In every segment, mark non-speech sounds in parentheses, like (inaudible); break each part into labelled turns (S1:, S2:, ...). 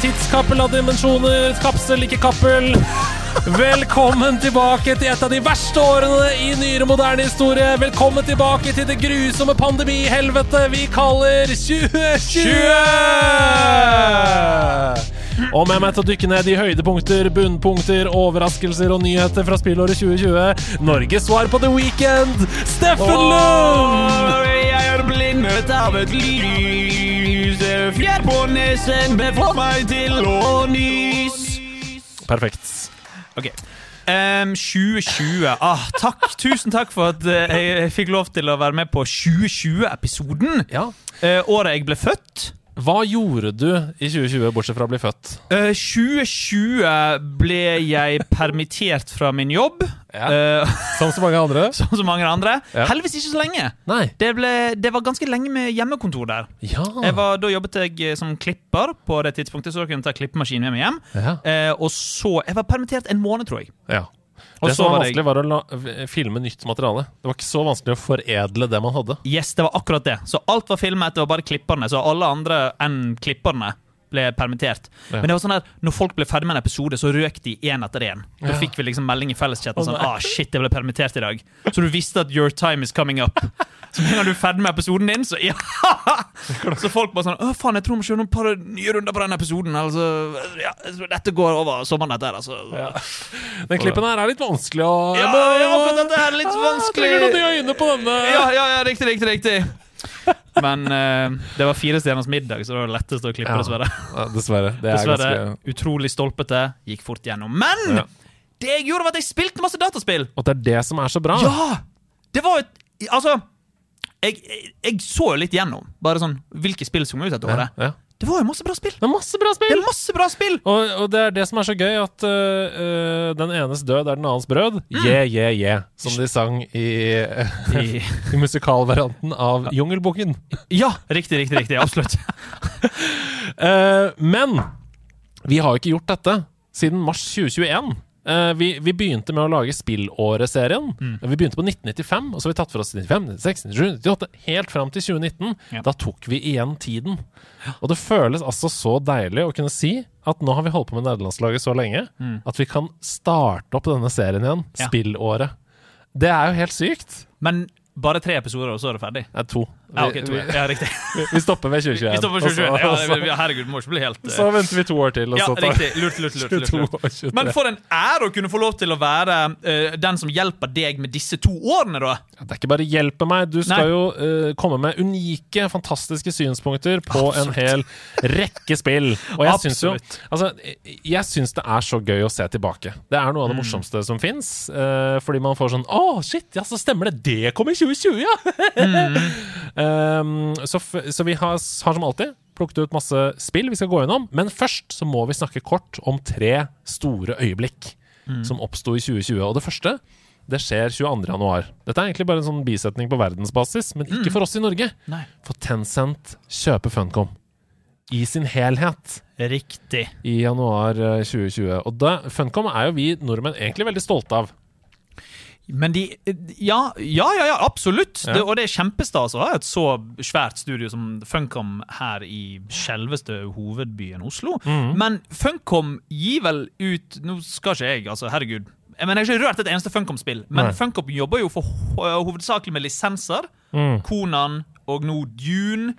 S1: tidskappel av dimensjoner. Kapsel, ikke kappel. Velkommen tilbake til et av de verste årene i nyere moderne historie. Velkommen tilbake til det grusomme pandemihelvetet vi kaller 2020! Og med meg til å dykke ned i høydepunkter, bunnpunkter, overraskelser og nyheter fra spillåret 2020, Norges svar på The Weekend, Steffen Lund!
S2: Jeg er blindet av et lys. Fjær på nesen får meg til å nys.
S1: Perfekt.
S2: Ok. Um, 2020. Ah, takk. Tusen takk for at uh, jeg fikk lov til å være med på 2020-episoden.
S1: Ja.
S2: Uh, året jeg ble født.
S1: Hva gjorde du i 2020, bortsett fra å bli født?
S2: Uh, 2020 ble jeg permittert fra min jobb.
S1: Ja.
S2: Uh, (laughs)
S1: Som så mange andre?
S2: som så mange andre.
S1: Ja.
S2: Heldigvis ikke så lenge.
S1: Nei.
S2: Det, ble, det var ganske lenge med hjemmekontor der.
S1: Ja.
S2: Jeg var, da jobbet jeg eh, som klipper på det tidspunktet, så da kunne jeg ta klippemaskinen med meg hjem.
S1: ja.
S2: Eh, og så Jeg var permittert en måned, tror jeg.
S1: ja.
S2: Og
S1: Det som var vanskelig, var å la, filme nytt materiale. Det var ikke så vanskelig å foredle det man hadde.
S2: Yes, det var akkurat det. Så alt var filmet, det var bare klipperne. Så alle andre enn klipperne ble permittert.
S1: Ja.
S2: Men det var sånn at når folk ble ferdig med en episode, så røk de én etter én. Da
S1: Ja.
S2: fikk vi liksom melding i felleschatten sånn ah, shit, jeg ble permittert i dag. Så du visste at your time is coming up. Så med en gang du er ferdig med episoden din, så ja. Så folk bare sånn Å, faen, jeg tror vi må kjøre noen par nye runder på den episoden. Altså, ja, dette går over sommeren, dette her, altså. Ja,
S1: Den klippen her er litt vanskelig å
S2: ja, akkurat dette er litt vanskelig.
S1: Trenger noen øyne på denne.
S2: Ja, ja, ja, riktig, riktig, riktig. Men uh, det var fire stjerners middag, så det var lettest å klippe,
S1: Ja.
S2: dessverre.
S1: Ja, dessverre. Det er
S2: Dessverre
S1: ganske
S2: utrolig stolpete, gikk fort gjennom. Men
S1: Ja.
S2: det jeg gjorde, var at jeg spilte masse dataspill!
S1: Og det er det som er så bra.
S2: Ja! Det var et Altså, jeg, jeg, jeg så jo litt gjennom, bare sånn hvilke spill som kom ut
S1: Ja,
S2: året.
S1: ja.
S2: Det var jo masse bra spill!
S1: Det er masse bra spill!
S2: Det er masse bra spill!
S1: Og, og det er det som er så gøy, at øh, den enes død er den annens brød.
S2: Mm.
S1: Yeah, yeah, yeah. Som de sang i, (laughs)
S2: I-
S1: i musikalvarianten av Jungelboken.
S2: Ja, riktig, riktig, riktig. Absolutt.
S1: uh, (laughs) men vi har jo ikke gjort dette siden mars 2021. Eh, vi, vi begynte med å lage Spillåret-serien.
S2: Mm.
S1: Vi begynte på 1995, og så har vi tatt for oss 95, 96, 97, 98, helt fram til 2019.
S2: Ja.
S1: Da tok vi igjen tiden. Og det føles altså så deilig å kunne si at nå har vi holdt på med nederlandslaget så lenge at vi kan starte opp denne serien igjen.
S2: Mm. Ja.
S1: Spillåret. Det er jo helt sykt.
S2: Men bare tre episoder, og så er det ferdig?
S1: Det er to.
S2: Ja, ok, to, ja, riktig.
S1: vi, stopper ved 2021.
S2: Vi stopper på
S1: og så-
S2: 2021. Ja, det- herregud, må ikke bli helt uh...
S1: så venter vi to år til,
S2: Ja, riktig. Lurt, lurt, lurt. lurt, lurt. Men for en ære å kunne få lov til å være uh, den som hjelper deg med disse to årene, da.
S1: Det er ikke bare hjelpe meg, du skal
S2: Nei.
S1: jo uh, komme med unike, fantastiske synspunkter på en hel rekke spill. Og jeg syns jo Altså, jeg syns det er så gøy å se tilbake. Det er noe av det
S2: Mm.
S1: morsomste som fins. fordi man får sånn Å, shit, ja, så stemmer det! Det kom i 2020, ja!
S2: Mm. (laughs) (laughs)
S1: Um, så, så vi har, har som alltid plukket ut masse spill vi skal gå gjennom. Men først så må vi snakke kort om tre store øyeblikk
S2: Mm.
S1: som oppsto i 2020. Og det første det skjer 22. januar. Dette er egentlig bare en sånn bisetning på verdensbasis, men ikke for oss i Norge.
S2: Mm. Nei.
S1: For Tencent kjøper Funcom i sin helhet
S2: Riktig.
S1: i januar eh, 2020. Og da, Funcom er jo vi nordmenn egentlig veldig stolte av.
S2: Men de Ja, ja, ja, ja absolutt.
S1: Ja.
S2: Det, og det er kjempestas å ha et så svært studio som Funcom her i selveste hovedbyen Oslo.
S1: Mm.
S2: Men Funcom gir vel ut Nå skal ikke jeg, altså, herregud. Jeg, mener, jeg har ikke rørt et eneste Funcom-spill, men
S1: Nei.
S2: Funcom jobber jo for hovedsakelig med lisenser.
S1: Mm.
S2: Konan og nå Dune.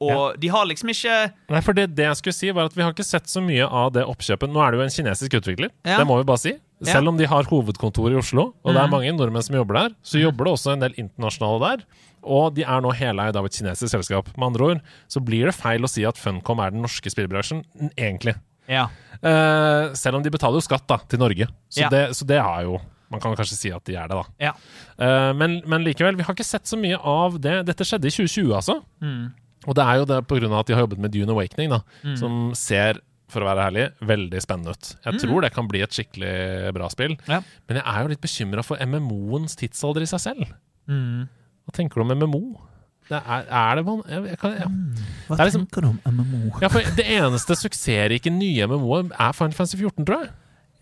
S2: Og de har liksom ikke
S1: Nei, for det, det jeg skulle si var at Vi har ikke sett så mye av det oppkjøpet. Nå er det jo en kinesisk utvikler,
S2: Ja.
S1: det må vi bare si.
S2: Ja.
S1: Selv om de har hovedkontor i Oslo, og det er
S2: Mhm.
S1: mange nordmenn som jobber der, så jobber det også en del internasjonale der. Og de er nå heleid av et kinesisk selskap. Med andre ord så blir det feil å si at Funcom er den norske spillbransjen, egentlig.
S2: Ja.
S1: Uh, selv om de betaler jo skatt da, til Norge. Så,
S2: Ja.
S1: det, så det er jo Man kan kanskje si at de er det, da.
S2: ja.
S1: Eh, men, men likevel, vi har ikke sett så mye av det. Dette skjedde i 2020, altså.
S2: Mm.
S1: Og det er jo det pga. at de har jobbet med Dune Awakening, da,
S2: Mm.
S1: som ser for å være ærlig, veldig spennende ut. Jeg tror det kan bli et skikkelig bra spill.
S2: Ja.
S1: Men jeg er jo litt bekymra for MMO-ens tidsalder i seg selv.
S2: Mm.
S1: Hva tenker du om MMO? Det er, er det van... Jeg, jeg kan, ja.
S2: Hva
S1: Det liksom-
S2: tenker du om MMO?
S1: ja, for Det eneste suksessrike nye MMO-et er Final Fantasy 14, tror jeg.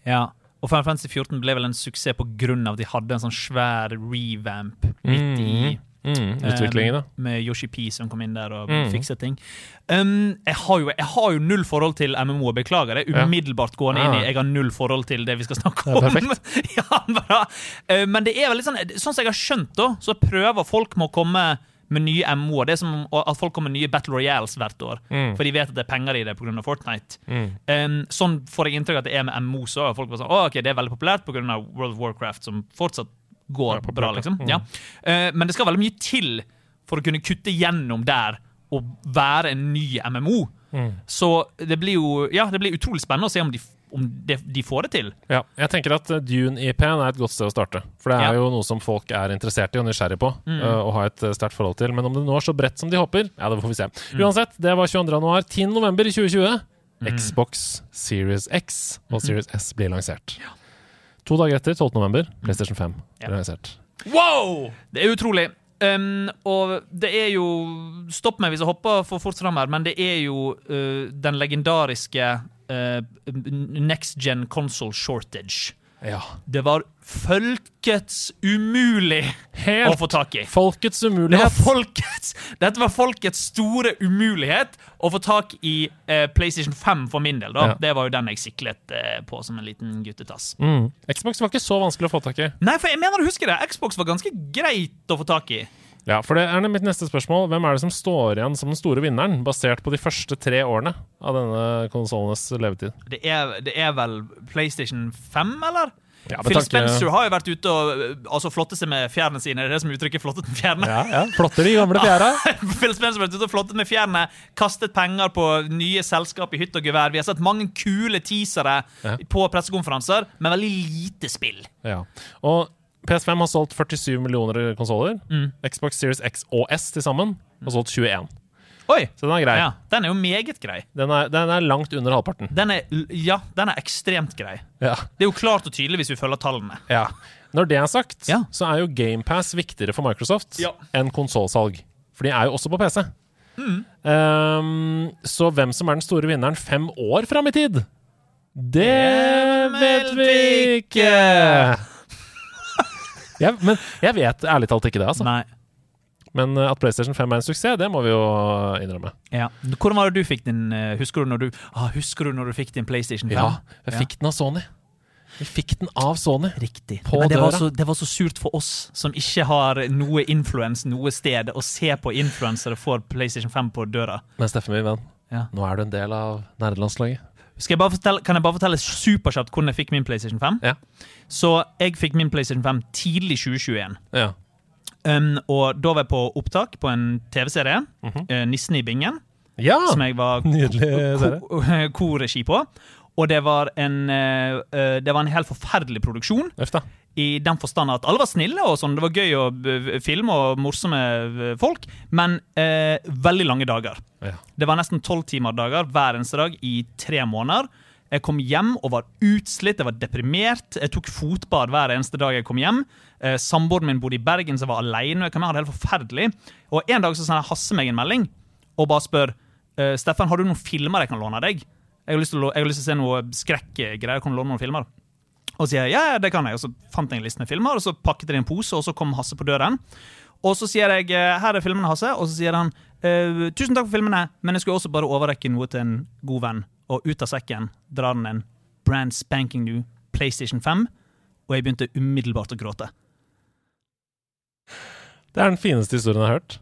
S2: Ja, og Final Fantasy 14 ble vel en suksess av at de hadde en sånn svær revamp midt i
S1: Mm. Mm, utviklingen, da.
S2: Um, med Yoshi P som kom inn der og
S1: Mm.
S2: fikset ting. Um, jeg, har jo, jeg har jo null forhold til MMO, beklager det.
S1: er
S2: Umiddelbart gående inn
S1: Ah.
S2: i Jeg har null forhold til det vi skal snakke
S1: Det
S2: om.
S1: perfekt. (laughs)
S2: ja, bra. Uh, men det er vel litt sånn Sånn som jeg har skjønt, da, så prøver folk med å komme med nye MMO-er. Det er som at folk kommer med nye Battle Royales hvert år.
S1: Mm.
S2: For de vet at det er penger i det pga. Fortnite.
S1: Mm.
S2: Um, sånn får jeg inntrykk av at det er med MMO. Så folk bare sånn, å, ok, Det er veldig populært pga. World of Warcraft, som fortsatt går
S1: Ja,
S2: bra. liksom.
S1: Mm.
S2: Ja. Uh, men det skal veldig mye til for å kunne kutte gjennom der og være en ny MMO.
S1: Mm.
S2: Så det blir jo ja, det blir utrolig spennende å se om de, om de, de får det til.
S1: Ja, jeg tenker at eh, Dune-IP-en er et godt sted å starte. For det er
S2: Ja.
S1: jo noe som folk er interessert i og nysgjerrig på,
S2: Mm.
S1: eh, og har et eh, sterkt forhold til. Men om det nå er så bredt som de håper, ja, det får vi se.
S2: Mm.
S1: Uansett, det var 22. januar. 10. november 2020.
S2: Mm.
S1: Xbox Series X og
S2: Mhm.
S1: Series S blir lansert. To dager etter, 12. november, PlayStation 5
S2: Ja.
S1: realisert.
S2: Wow! Det er utrolig. Um, og det er jo Stopp meg hvis jeg hopper for fort fram her, men det er jo uh, den legendariske uh, next gen console shortage.
S1: Ja.
S2: Det var folkets umulig å få tak i.
S1: folkets
S2: Det var
S1: umulighet.
S2: folkets, dette var folkets store umulighet å få tak i eh, PlayStation 5 for min del. da.
S1: Ja.
S2: Det var jo den jeg siklet eh, på som en liten guttetass.
S1: Mm. Xbox var ikke så vanskelig å få tak i.
S2: Nei, for jeg mener du husker det. Xbox var ganske greit å få tak i.
S1: Ja, for det er mitt neste spørsmål. Hvem er det som står igjen som den store vinneren, basert på de første tre årene av denne konsollenes levetid?
S2: Det er, det er vel PlayStation 5, eller?
S1: Ja,
S2: Phil
S1: tanke-
S2: Spencer har jo vært ute og altså, flottet seg med fjærene sine. Det er det som uttrykket 'flottet med fjærene'.
S1: Ja, ja. Flotter de gamle fjæra. (laughs)
S2: Phil Spencer har vært ute og flottet med fjærene, kastet penger på nye selskap i hytt og gevær. Vi har sett mange kule teasere
S1: Ja.
S2: på pressekonferanser, men veldig lite spill.
S1: Ja. Og PS5 har solgt 47 millioner konsoller.
S2: Mm.
S1: Xbox Series X og S til sammen har solgt 21.
S2: Oi!
S1: Så den er grei.
S2: Ja, den er jo meget grei.
S1: Den, er, den er langt under halvparten.
S2: Den er, ja, den er ekstremt grei.
S1: Ja.
S2: Det er jo klart og tydelig hvis vi følger tallene.
S1: ja. Når det er sagt,
S2: Ja.
S1: så er jo GamePass viktigere for Microsoft enn konsollsalg. For de er jo også på PC.
S2: Mm.
S1: Um, så hvem som er den store vinneren fem år fram i tid, det
S2: Det
S1: vet vi ikke! Ja, men jeg vet ærlig talt ikke det, altså.
S2: Nei.
S1: Men eh, at PlayStation 5 er en suksess, det må vi jo innrømme.
S2: Ja. Hvordan var det du fikk din eh, Husker du når du, ah, husker du når du fikk din PlayStation 5?
S1: Ja, jeg fikk den av Sony. Vi fikk den av Sony.
S2: Riktig.
S1: På
S2: Men det var, så, det var så surt for oss som ikke har noe influens noe sted, å se på influensere får PlayStation 5 på døra.
S1: Men Steffen, min venn,
S2: Ja.
S1: nå er du en del av nerdelandslaget.
S2: Jeg fortelle, kan jeg bare fortelle superkjapt hvordan jeg fikk min PlayStation 5?
S1: Ja.
S2: Så jeg fikk min PlayStation 5 tidlig 2021.
S1: Ja.
S2: Um, og da var jeg på opptak på en TV-serie, eh, 'Nissen i bingen',
S1: ja!
S2: som jeg var
S1: Nydelig ko,
S2: ko- (laughs) ko på. Og det var en uh, Det var en helt forferdelig produksjon.
S1: Da.
S2: I den forstand at alle var snille, og sånn, det var gøy å filme og morsomme folk, men eh, veldig lange dager.
S1: Ja.
S2: Det var nesten tolv timer dager hver eneste dag i tre måneder. Jeg kom hjem og var utslitt, jeg var deprimert. Jeg tok fotbad hver eneste dag jeg kom hjem. Eh, Samboeren min bodde i Bergen, så jeg var alene. Jeg hadde det helt forferdelig. Og En dag så sender Hasse meg en melding og bare spør eh, Steffen, har du noen filmer jeg kan låne av deg. Jeg har lyst til å, lyst til å se noe skrekkgreier. Kan du låne noen filmer? Og sier ja, det kan jeg. Og så fant jeg en liste med filmer, og så pakket jeg det i en pose, og så kom Hasse på døren. Og så sier jeg eh, her er filmene, Hasse, og så sier han eh, tusen takk for filmene, men jeg skulle også bare overrekke noe til en god venn. Og ut av sekken drar den en brand spanking new PlayStation 5, og jeg begynte umiddelbart å gråte.
S1: Det er den fineste historien jeg har hørt.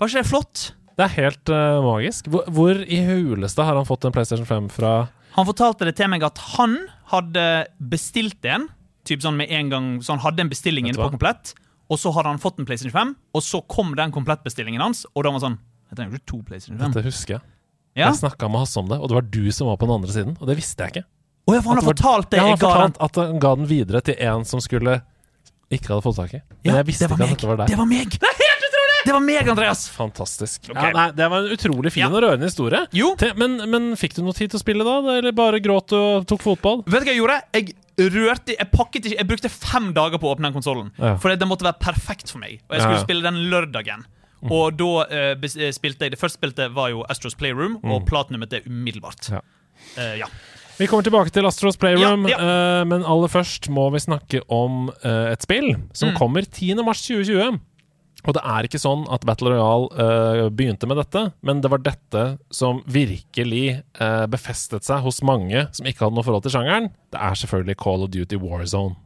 S2: Var ikke det flott?
S1: Det er helt uh, magisk. Hvor, hvor i huleste har han fått en PlayStation 5 fra?
S2: Han fortalte det til meg at han hadde bestilt en, typ sånn med en gang, så han hadde en bestilling inne på komplett, og så hadde han fått en PlayStation 5, og så kom den komplettbestillingen hans, og da var han sånn Jeg trenger ikke to PlayStation 5.
S1: Dette husker jeg.
S2: Ja?
S1: Jeg snakka med Hasse om det, og det var du som var på den andre siden. Og det visste jeg ikke.
S2: Å ja, for han har fortalt det.
S1: Ja, han har fortalt at han ga den videre til en som skulle ikke hadde fått tak i. Men
S2: Ja,
S1: jeg visste ikke at dette var deg.
S2: Det var meg! Utrolig! Det var meg, Andreas!
S1: Fantastisk.
S2: Okay.
S1: Ja, nei, det var en utrolig fin
S2: Ja.
S1: og rørende historie.
S2: Jo,
S1: Te- Men, men fikk du noe tid til å spille da, eller bare gråt og tok fotball?
S2: vet du hva jeg gjorde? Jeg rørte Jeg pakket ikke Jeg brukte fem dager på å åpne den konsollen.
S1: Ja.
S2: For det måtte være perfekt for meg. Og jeg skulle
S1: Ja.
S2: spille den lørdagen. Og da uh, spilte jeg Det første spilte var jo Astros Playroom, og platinumet det umiddelbart.
S1: Ja.
S2: Uh, ja.
S1: Vi kommer tilbake til Astros Playroom,
S2: Ja,
S1: uh, men aller først må vi snakke om et spill som
S2: Mm.
S1: kommer 10. mars 2020. Og det er ikke sånn at Battle Royale uh, begynte med dette, men det var dette som virkelig uh, befestet seg hos mange som ikke hadde noe forhold til sjangeren. Det er selvfølgelig Call of Duty Warzone.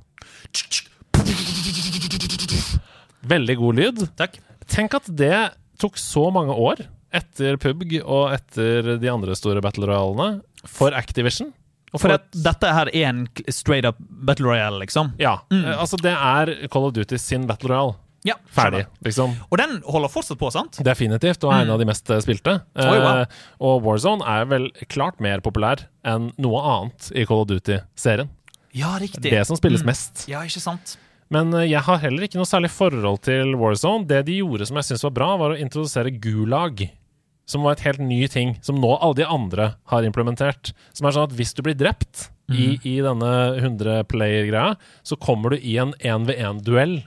S1: Veldig god lyd.
S2: Takk.
S1: Tenk at det tok så mange år etter PUBG og etter de andre store Battle Royalene for Activision. Og
S2: For at dette her er en straight up battle royale, liksom.
S1: Ja. Mm. Altså, det er Call of Duty sin Battle Royale.
S2: Ja,
S1: Ferdig, liksom.
S2: Og den holder fortsatt på, sant?
S1: Definitivt, og er en av de mest eh, spilte.
S2: Oi, wow.
S1: Eh, og Warzone er vel klart mer populær enn noe annet i Call of Duty-serien.
S2: Ja, riktig.
S1: Det som spilles mest.
S2: Ja, ikke sant?
S1: Men eh, jeg har heller ikke noe særlig forhold til Warzone. Det de gjorde som jeg syntes var bra, var å introdusere Gulag. Som var et helt ny ting, som nå alle de andre har implementert. Som er sånn at hvis du blir drept i, i denne 100 player-greia, så kommer du i en 1v1-duell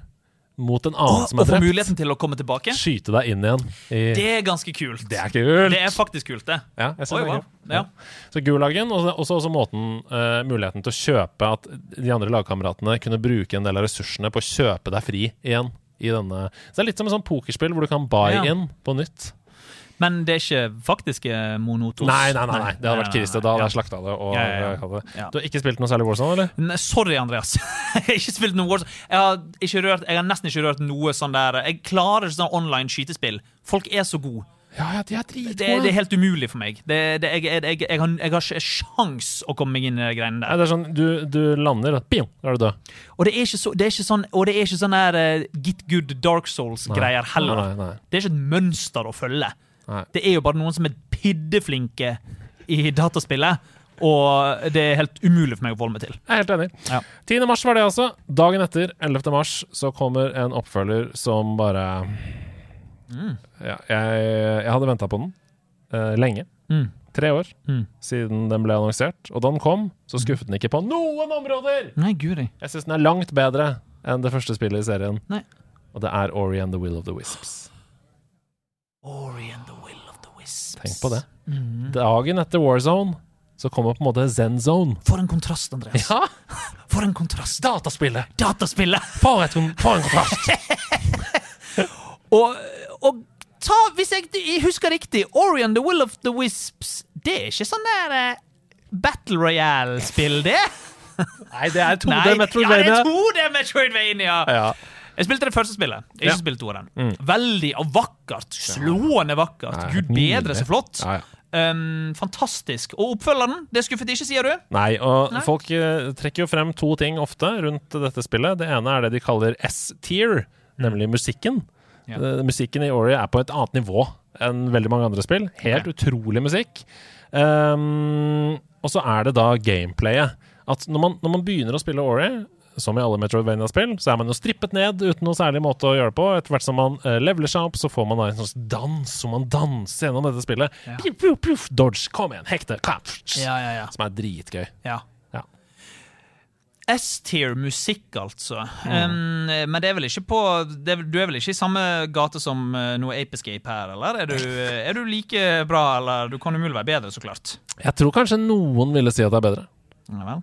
S1: mot en annen
S2: Og,
S1: som
S2: og
S1: er
S2: få
S1: drept.
S2: muligheten til å komme tilbake.
S1: Skyte deg inn igjen. I,
S2: Det er ganske kult.
S1: det er kult!
S2: Det er faktisk kult, det.
S1: Ja, jeg synes
S2: Oi,
S1: det er
S2: wow.
S1: Ja.
S2: Ja.
S1: Så Gulagen, og også, også måten, uh, muligheten til å kjøpe At de andre lagkameratene kunne bruke en del av ressursene på å kjøpe deg fri igjen. I denne. Så det er litt som et sånn pokerspill hvor du kan buy in på nytt.
S2: Men det er ikke faktiske monotos?
S1: Nei, nei, nei, nei. det hadde vært krise. Da hadde jeg
S2: ja.
S1: slakta det. Og,
S2: Ja, ja, ja.
S1: hatt Du har ikke spilt noe særlig Warzone, eller?
S2: Nei, Sorry, Andreas. (laughs) jeg har ikke spilt noe Warzone. Jeg har, rørt, jeg har nesten ikke rørt noe sånn der Jeg klarer ikke sånn online skytespill. Folk er så gode.
S1: Ja, ja, de er
S2: Det, det er helt umulig for meg. Det, det, jeg, jeg, jeg, har, jeg har ikke sjans å komme meg inn i de greiene
S1: der.
S2: der.
S1: det er sånn, du, du lander, og ping, da er du død.
S2: Og det er ikke, så, det er ikke sånn Og det er ikke sånn der uh, Get Good Dark Souls-greier heller.
S1: Nei, nei, nei.
S2: Det er ikke et mønster å følge.
S1: Nei.
S2: Det er jo bare noen som er piddeflinke i dataspillet, og det er helt umulig for meg å forholde meg til.
S1: Jeg er helt enig.
S2: Ja.
S1: 10. mars var det altså. Dagen etter, 11. mars, så kommer en oppfølger som bare
S2: Mm.
S1: ja, jeg, jeg hadde venta på den uh, lenge.
S2: Mm.
S1: Tre år
S2: Mm.
S1: siden den ble annonsert. Og da den kom, så skuffet den ikke på noen områder!
S2: Nei, guri.
S1: Jeg syns den er langt bedre enn det første spillet i serien.
S2: Nei.
S1: Og det er Ori and the Will of the Wisps.
S2: Ori and the Will of the Wisps.
S1: Tenk på det.
S2: Mm.
S1: Dagen etter Warzone så kommer på en måte Zen Zone.
S2: For en kontrast, Andreas.
S1: Ja! (laughs)
S2: For en kontrast.
S1: Dataspillet!
S2: Dataspillet!
S1: For, et, for en kontrast! (laughs)
S2: Og, og ta, hvis jeg, jeg husker riktig, Ori and the Will of the Wisps Det er ikke sånn der uh, Battle Royale-spill, det?
S1: Nei, det er 2D (laughs)
S2: Metroidvania. Ja, det er 2D Metroidvania!
S1: Ja.
S2: Jeg spilte det første spillet. Jeg har
S1: Ja.
S2: ikke spilt toeren.
S1: Mm.
S2: Veldig og vakkert. Slående vakkert.
S1: Nei,
S2: Gud bedre, så flott.
S1: Ja, ja.
S2: Um, fantastisk. Og oppfølgeren, det skuffet ikke, sier du?
S1: Nei, og
S2: Nei.
S1: folk eh, trekker jo frem to ting ofte rundt dette spillet. Det ene er det de kaller S-tier, nemlig musikken.
S2: Ja.
S1: Eh, musikken i Ori er på et annet nivå enn veldig mange andre spill. Helt
S2: okay.
S1: utrolig musikk. Um, og så er det da gameplayet. At når man, når man begynner å spille Ori, som i alle Metroidvania-spill, så er man jo strippet ned uten noe særlig måte å gjøre det på. Etter hvert som man uh, leveler seg opp, så får man da en sånn dans, og man danser gjennom dette spillet.
S2: Ja.
S1: Piu, piu, piu, dodge, kom igjen, hekte,
S2: Ja, ja, ja.
S1: som er dritgøy.
S2: ja.
S1: Ja.
S2: S-tier musikk, altså. Um, men det er vel ikke på det Du er vel ikke i samme gate som uh, noe Ape Escape her, eller? Er du, er du like bra, eller? Du kan umulig være bedre, så klart.
S1: Jeg tror kanskje noen ville si at det er bedre.
S2: Ja vel.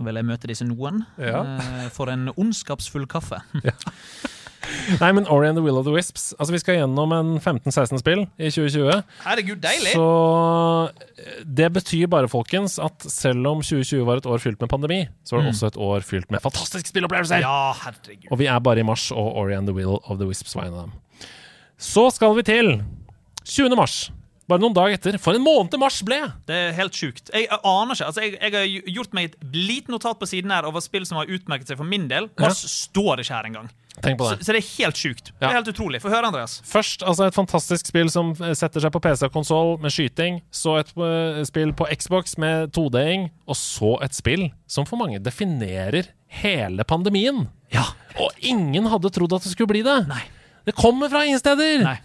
S2: Nå vil jeg møte disse noen
S1: Ja.
S2: eh, for en ondskapsfull kaffe. (laughs)
S1: Nei, men Ori and the Will of the Wisps Altså, vi skal gjennom en 15-16 spill i 2020.
S2: Herregud, deilig!
S1: Så eh, det betyr bare, folkens, at selv om 2020 var et år fylt med pandemi, så var det
S2: Mm.
S1: også et år fylt med fantastiske spillopplevelser!
S2: Ja, herregud.
S1: Og vi er bare i mars, og Ori and the Will of the Wisps var en av dem. Så skal vi til 20. mars. Bare noen dager etter. For en måned mars ble!
S2: Det er helt sjukt. Jeg, jeg aner ikke. Altså, jeg, jeg har gjort meg et lite notat på siden her over spill som har utmerket seg for min del.
S1: Ja.
S2: Mars står ikke her engang.
S1: På
S2: Så,
S1: det.
S2: så det er helt sjukt. Det er helt utrolig. Få høre, Andreas.
S1: Først altså et fantastisk spill som eh, setter seg på PC og konsoll med skyting. Så et uh, spill på Xbox med 2D-ing. Og så et spill som for mange definerer hele pandemien.
S2: Ja.
S1: Og ingen hadde trodd at det skulle bli det.
S2: Nei.
S1: Det kommer fra ingen steder!
S2: Nei.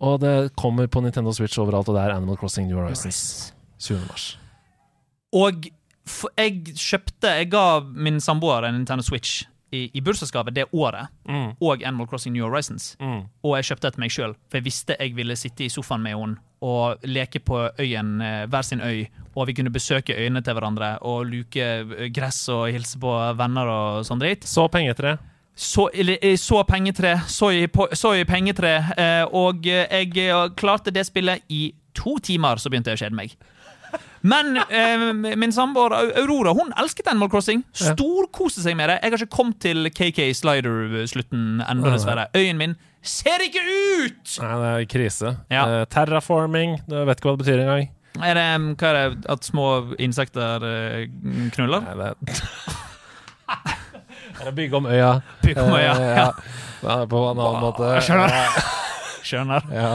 S1: Og det kommer på Nintendo Switch overalt, og det er Animal Crossing New Horizons. 20. mars.
S2: Og jeg kjøpte Jeg ga min samboer en Nintendo Switch i, i bursdagsgave det året.
S1: Mm.
S2: Og Animal Crossing New Horizons.
S1: Mm.
S2: Og jeg kjøpte et til meg sjøl, for jeg visste jeg ville sitte i sofaen med henne og leke på øyen, eh, hver sin øy, og vi kunne besøke øyene til hverandre og luke eh, gress og hilse på venner og sånn dritt.
S1: Så penger
S2: til eller, jeg så pengetre, så i, så i pengetre, eh, og eh, jeg eh, klarte det spillet i to timer, så begynte jeg å kjede meg. Men eh, min samboer Aurora hun elsket Animal Crossing. Storkoste seg med det. Jeg har ikke kommet til KK Slider-slutten ennå, dessverre. Øyen min ser ikke ut!
S1: Nei, det er krise.
S2: Ja.
S1: Eh, terraforming, du vet ikke hva det betyr engang.
S2: Er det, hva er det, at små insekter eh, knuller?
S1: Nei, det (laughs) er Det er å bygge om øya.
S2: Bygge om øya,
S1: Eh,
S2: ja.
S1: Ja, På en annen måte.
S2: Jeg skjønner. (laughs) Skjønner.
S1: Ja.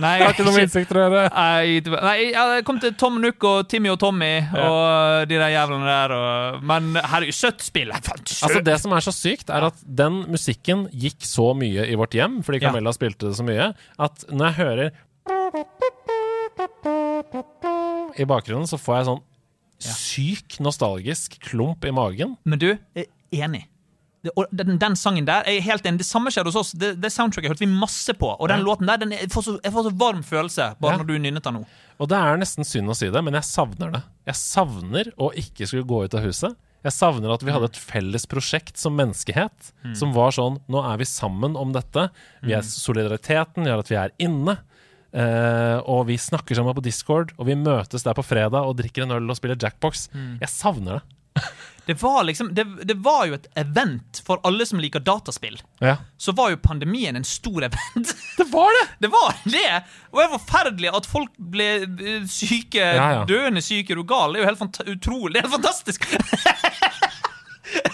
S2: Nei,
S1: jeg har ikke noe med til å gjøre.
S2: Nei, det var- nei, jeg kom til Tom Nook og Timmy og Tommy og de der jævlene der. Og, men herregud, søtt spill. Søtt.
S1: Altså Det som er så sykt, er at den musikken gikk så mye i vårt hjem, fordi
S2: Ja.
S1: Camilla spilte det så mye, at når jeg hører i bakgrunnen, så får jeg sånn syk nostalgisk klump i magen.
S2: Men du, er enig. Det, og den, den sangen der jeg er helt enig. Det samme skjedde hos oss. Det, det soundtracket hørte vi masse på. Og den
S1: Ja.
S2: låten der den jeg, får så, jeg får så varm følelse bare
S1: Ja.
S2: når du nynnet den nå.
S1: Og det er nesten synd å si det, men jeg savner det. Jeg savner å ikke skulle gå ut av huset. Jeg savner at vi hadde et felles prosjekt som menneskehet, som var sånn Nå er vi sammen om dette. Vi er solidariteten gjør at vi er inne. Uh, og vi snakker sammen på Discord, og vi møtes der på fredag og drikker en øl og spiller jackbox. Jeg savner det.
S2: Det var liksom det, det var jo et event for alle som liker dataspill.
S1: Ja.
S2: Så var jo pandemien en stor event. (laughs)
S1: Det var det!
S2: Det var det! Og det er forferdelig at folk ble eh, syke,
S1: Ja, ja.
S2: døende syke, er du gal? Det er jo helt utrolig. Det er helt fantastisk! (laughs)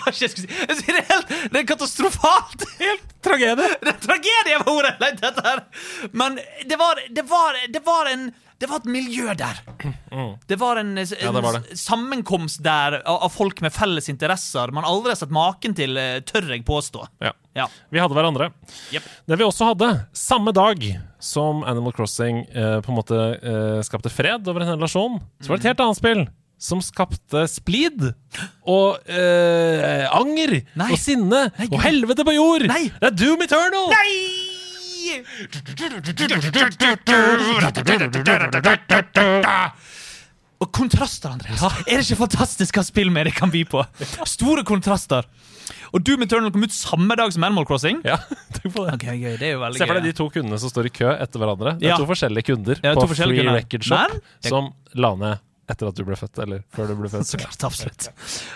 S2: Jeg si. Jeg Det er, helt, det er katastrofalt! Helt
S1: Tragedie.
S2: Det er tragedie var ordet jeg lette etter! Men det var, det var, det var en det var et miljø der. Det var en, en
S1: Mm. Ja, det var det.
S2: sammenkomst der av, folk med felles interesser man aldri har sett maken til, eh, tør jeg påstå.
S1: Ja.
S2: Ja.
S1: Vi hadde hverandre.
S2: Yep.
S1: Det vi også hadde, samme dag som Animal Crossing eh, på en måte eh, skapte fred over en relasjon, så var det et helt annet spill som skapte splid og eh, anger
S2: Nei.
S1: og sinne
S2: Nei,
S1: og helvete på jord.
S2: Nei.
S1: Det er Doom Eternal!
S2: Nei! (laughs) Og kontraster, Andreas. Er det ikke fantastisk hva spill med det kan by på? Store kontraster. Og Doom Eternal kom ut samme dag som Animal Crossing.
S1: Ja, tenk på det.
S2: Okay, okay, det er jo veldig
S1: Se for deg de to kundene som står i kø etter hverandre. Det er
S2: Ja.
S1: to forskjellige kunder
S2: Ja, to
S1: på
S2: forskjellige
S1: Free
S2: kunder.
S1: Record Shop
S2: Men-
S1: som la ned etter at du ble født, eller før du ble født. (laughs)
S2: Så klart, absolutt.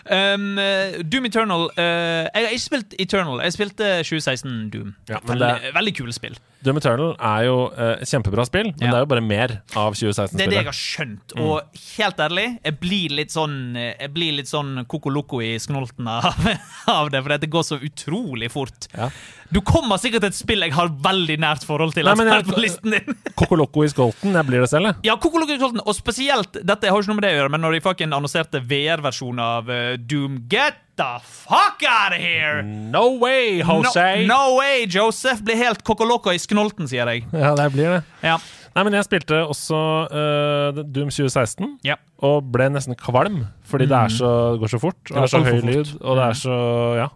S2: Um, eh, Doom Eternal uh, Jeg har ikke spilt Eternal. Jeg spilte 2016 Doom.
S1: Ja,
S2: veldig, veldig kule spill.
S1: Doom Eternal er jo eh, et kjempebra spill, men
S2: Ja.
S1: det er jo bare mer av 2016-spillet.
S2: Det er det jeg har skjønt. Og helt ærlig, jeg blir litt sånn Jeg blir litt sånn koko-loko i snolten av, (laughs) av det, for det går så utrolig fort.
S1: Ja.
S2: Du kommer sikkert til et spill jeg har veldig nært forhold til.
S1: Nei,
S2: altså,
S1: jeg- (laughs)
S2: på listen din (laughs)
S1: Kokoloko i Skolten, jeg blir det selv, jeg.
S2: Ja, Koko-Loko i skolten, og spesielt Dette har jo ikke noe med det å gjøre, men når de fucking annonserte VR-versjonen av eh, Doom Get the fuck out of here!
S1: No way, Jose!
S2: No, no way, Joseph! Blir helt kokoloko i sknolten, sier jeg.
S1: Ja, det blir det.
S2: Ja.
S1: Nei, men jeg spilte også uh, Doom 2016,
S2: ja.
S1: og ble nesten kvalm, fordi det, er så, det går så fort, og det er så høy lyd, og det er så Ja.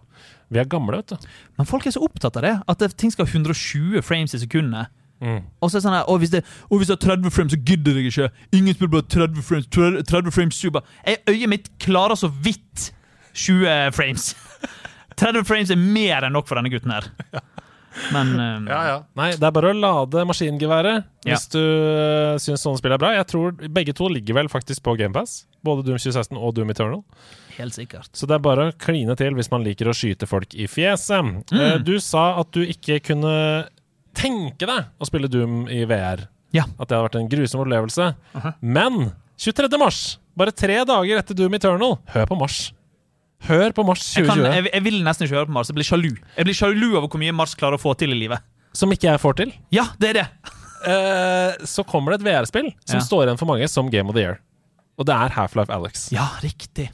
S1: Vi er gamle, vet du.
S2: Men folk er så opptatt av det, at det, ting skal ha 120 frames i sekundet.
S1: Mm.
S2: Og så er det sånn her, og hvis, det, og hvis det er 30 frames, så gidder jeg ikke. Ingen spiller bare 30 frames. 30 30 frames super. Jeg, øyet mitt klarer så vidt 20 frames. (laughs) 30 frames er mer enn nok for denne gutten her. Men (laughs) um,
S1: Nei, det er bare å lade maskingeværet
S2: Ja.
S1: hvis du uh, syns sånne spill er bra. Jeg tror Begge to ligger vel faktisk på GamePass, både Doom 2016 og Doom Eternal.
S2: helt sikkert.
S1: Så det er bare å kline til hvis man liker å skyte folk i fjeset.
S2: Mm.
S1: Eh, Du sa at du ikke kunne tenke deg å spille Doom i VR.
S2: Ja.
S1: At det hadde vært en grusom opplevelse.
S2: Aha.
S1: Men 23. mars, bare tre dager etter Doom Eternal, hør på Mars. Hør på Mars
S2: Jeg, kan,
S1: 2020,
S2: jeg, jeg vil nesten ikke høre på Mars. Jeg blir sjalu. Jeg blir sjalu over hvor mye Mars klarer å få til i livet.
S1: som ikke jeg får til.
S2: Ja, det er det. (laughs)
S1: Eh, så kommer det et VR-spill som
S2: Ja.
S1: står igjen for mange som Game of the Year. Og det er Half-Life Alex.
S2: Ja, riktig.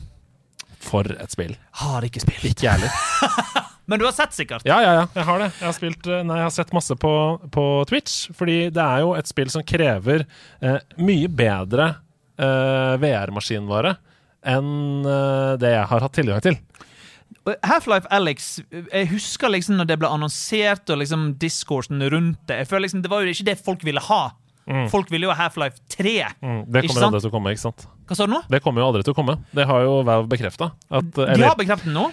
S1: For et spill.
S2: Har ikke spilt.
S1: Ikke jeg heller. (laughs)
S2: Men du har sett sikkert.
S1: Ja, ja, ja. Jeg har det. Jeg har, spilt, eh, nei, jeg har sett masse på, på Twitch. Fordi det er jo et spill som krever eh, mye bedre eh, VR-maskinvare enn eh, det jeg har hatt tilgang til.
S2: Half-Life Alex Jeg husker liksom når det ble annonsert, og liksom discoursen rundt det. Jeg føler liksom Det var jo ikke det folk ville ha. Folk ville jo ha Half-Life 3.
S1: Mm, det kommer
S2: jo
S1: aldri til å komme, ikke sant?
S2: Hva sa du nå?
S1: Det kommer jo aldri til å komme. Det har jo Valve bekrefta.
S2: De har bekreftet det nå.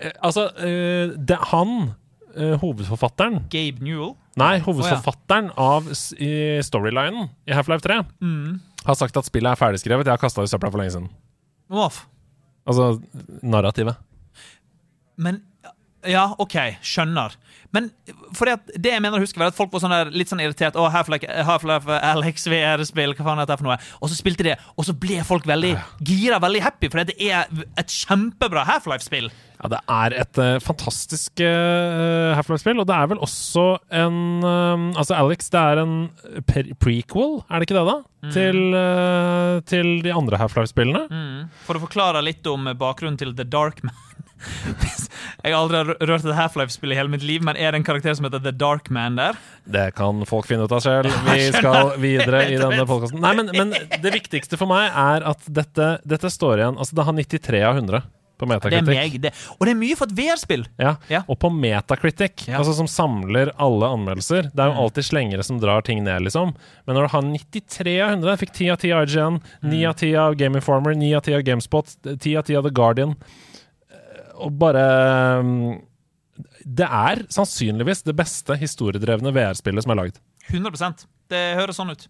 S1: Eh, altså, eh, det, han, hovedforfatteren
S2: Gabe Newell.
S1: Nei, hovedforfatteren av ja. av storylinen i Half-Life 3 har sagt at spillet er ferdigskrevet. Jeg har kasta det i søpla for lenge siden.
S2: Off.
S1: Altså narrativet.
S2: Men Ja, OK, skjønner. Men fordi det, det jeg mener å huske var at folk var sånn der, litt sånn irritert. Å, Half-Life Half Alex VR-spill, hva faen er dette for noe? Og så spilte de det, og så ble folk veldig gira, veldig happy, for det er et kjempebra Half-Life-spill.
S1: Ja, det er et uh, fantastisk uh, Half-Life-spill, og det er vel også en eh, Altså, Alex, det er en prequel, er det ikke det, da? Til, uh, til de andre Half-Life-spillene?
S2: For å forklare litt om bakgrunnen til The Dark Man. Jeg har aldri rørt et Half-Life-spill i hele mitt liv, men er det en karakter som heter The Dark Man der?
S1: Det kan folk finne ut av selv. Vi skal videre i (laughs) denne podkasten. Nei, men, men det viktigste for meg er at dette, dette står igjen Altså, det har 93 av 100 på
S2: Det er
S1: Metacritic.
S2: meg, det. Og det er mye for et VR-spill.
S1: Ja.
S2: Ja.
S1: Og på Metacritic,
S2: Ja.
S1: altså som samler alle anmeldelser Det er jo alltid slengere som drar ting ned, liksom. Men når du har 93 av 100 Jeg fikk 10 av 10 av IGN, 9 av 10 av Game Informer, 9 av 10 av GameSpot, 10 av 10 av The Guardian Og bare mm, Det er sannsynligvis det beste historiedrevne VR-spillet som er lagd.
S2: 100% Det høres sånn ut.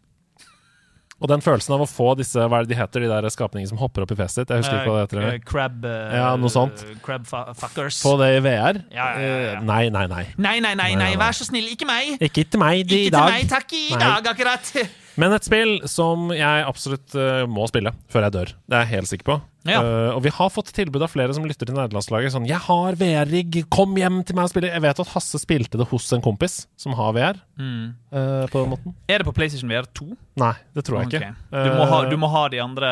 S1: Og den følelsen av å få disse Hva er det de heter, de der skapningene som hopper opp i fjeset ditt? Jeg husker ikke hva det heter.
S2: Eh, crab uh,
S1: Ja, noe sånt.
S2: Crab fuckers.
S1: Få det i VR?
S2: Ja, ja.
S1: Eh, Nei, nei, nei.
S2: Nei, nei, nei,
S1: Nei,
S2: vær så snill, ikke meg!
S1: Ikke til meg
S2: Ikke
S1: i
S2: til meg, takk, i
S1: Nei.
S2: dag, akkurat.
S1: Men et spill som jeg absolutt må spille før jeg dør. Det er jeg helt sikker på.
S2: Ja.
S1: Uh, og vi har fått tilbud av flere som lytter til nederlandslaget. Sånn 'Jeg har VR-rigg, kom hjem til meg og spille'. Jeg vet at Hasse spilte det hos en kompis som har VR.
S2: Mm.
S1: Uh, på den måten.
S2: Er det på PlayStation VR 2?
S1: Nei, det tror jeg
S2: okay.
S1: ikke.
S2: Du må, ha, du må ha de andre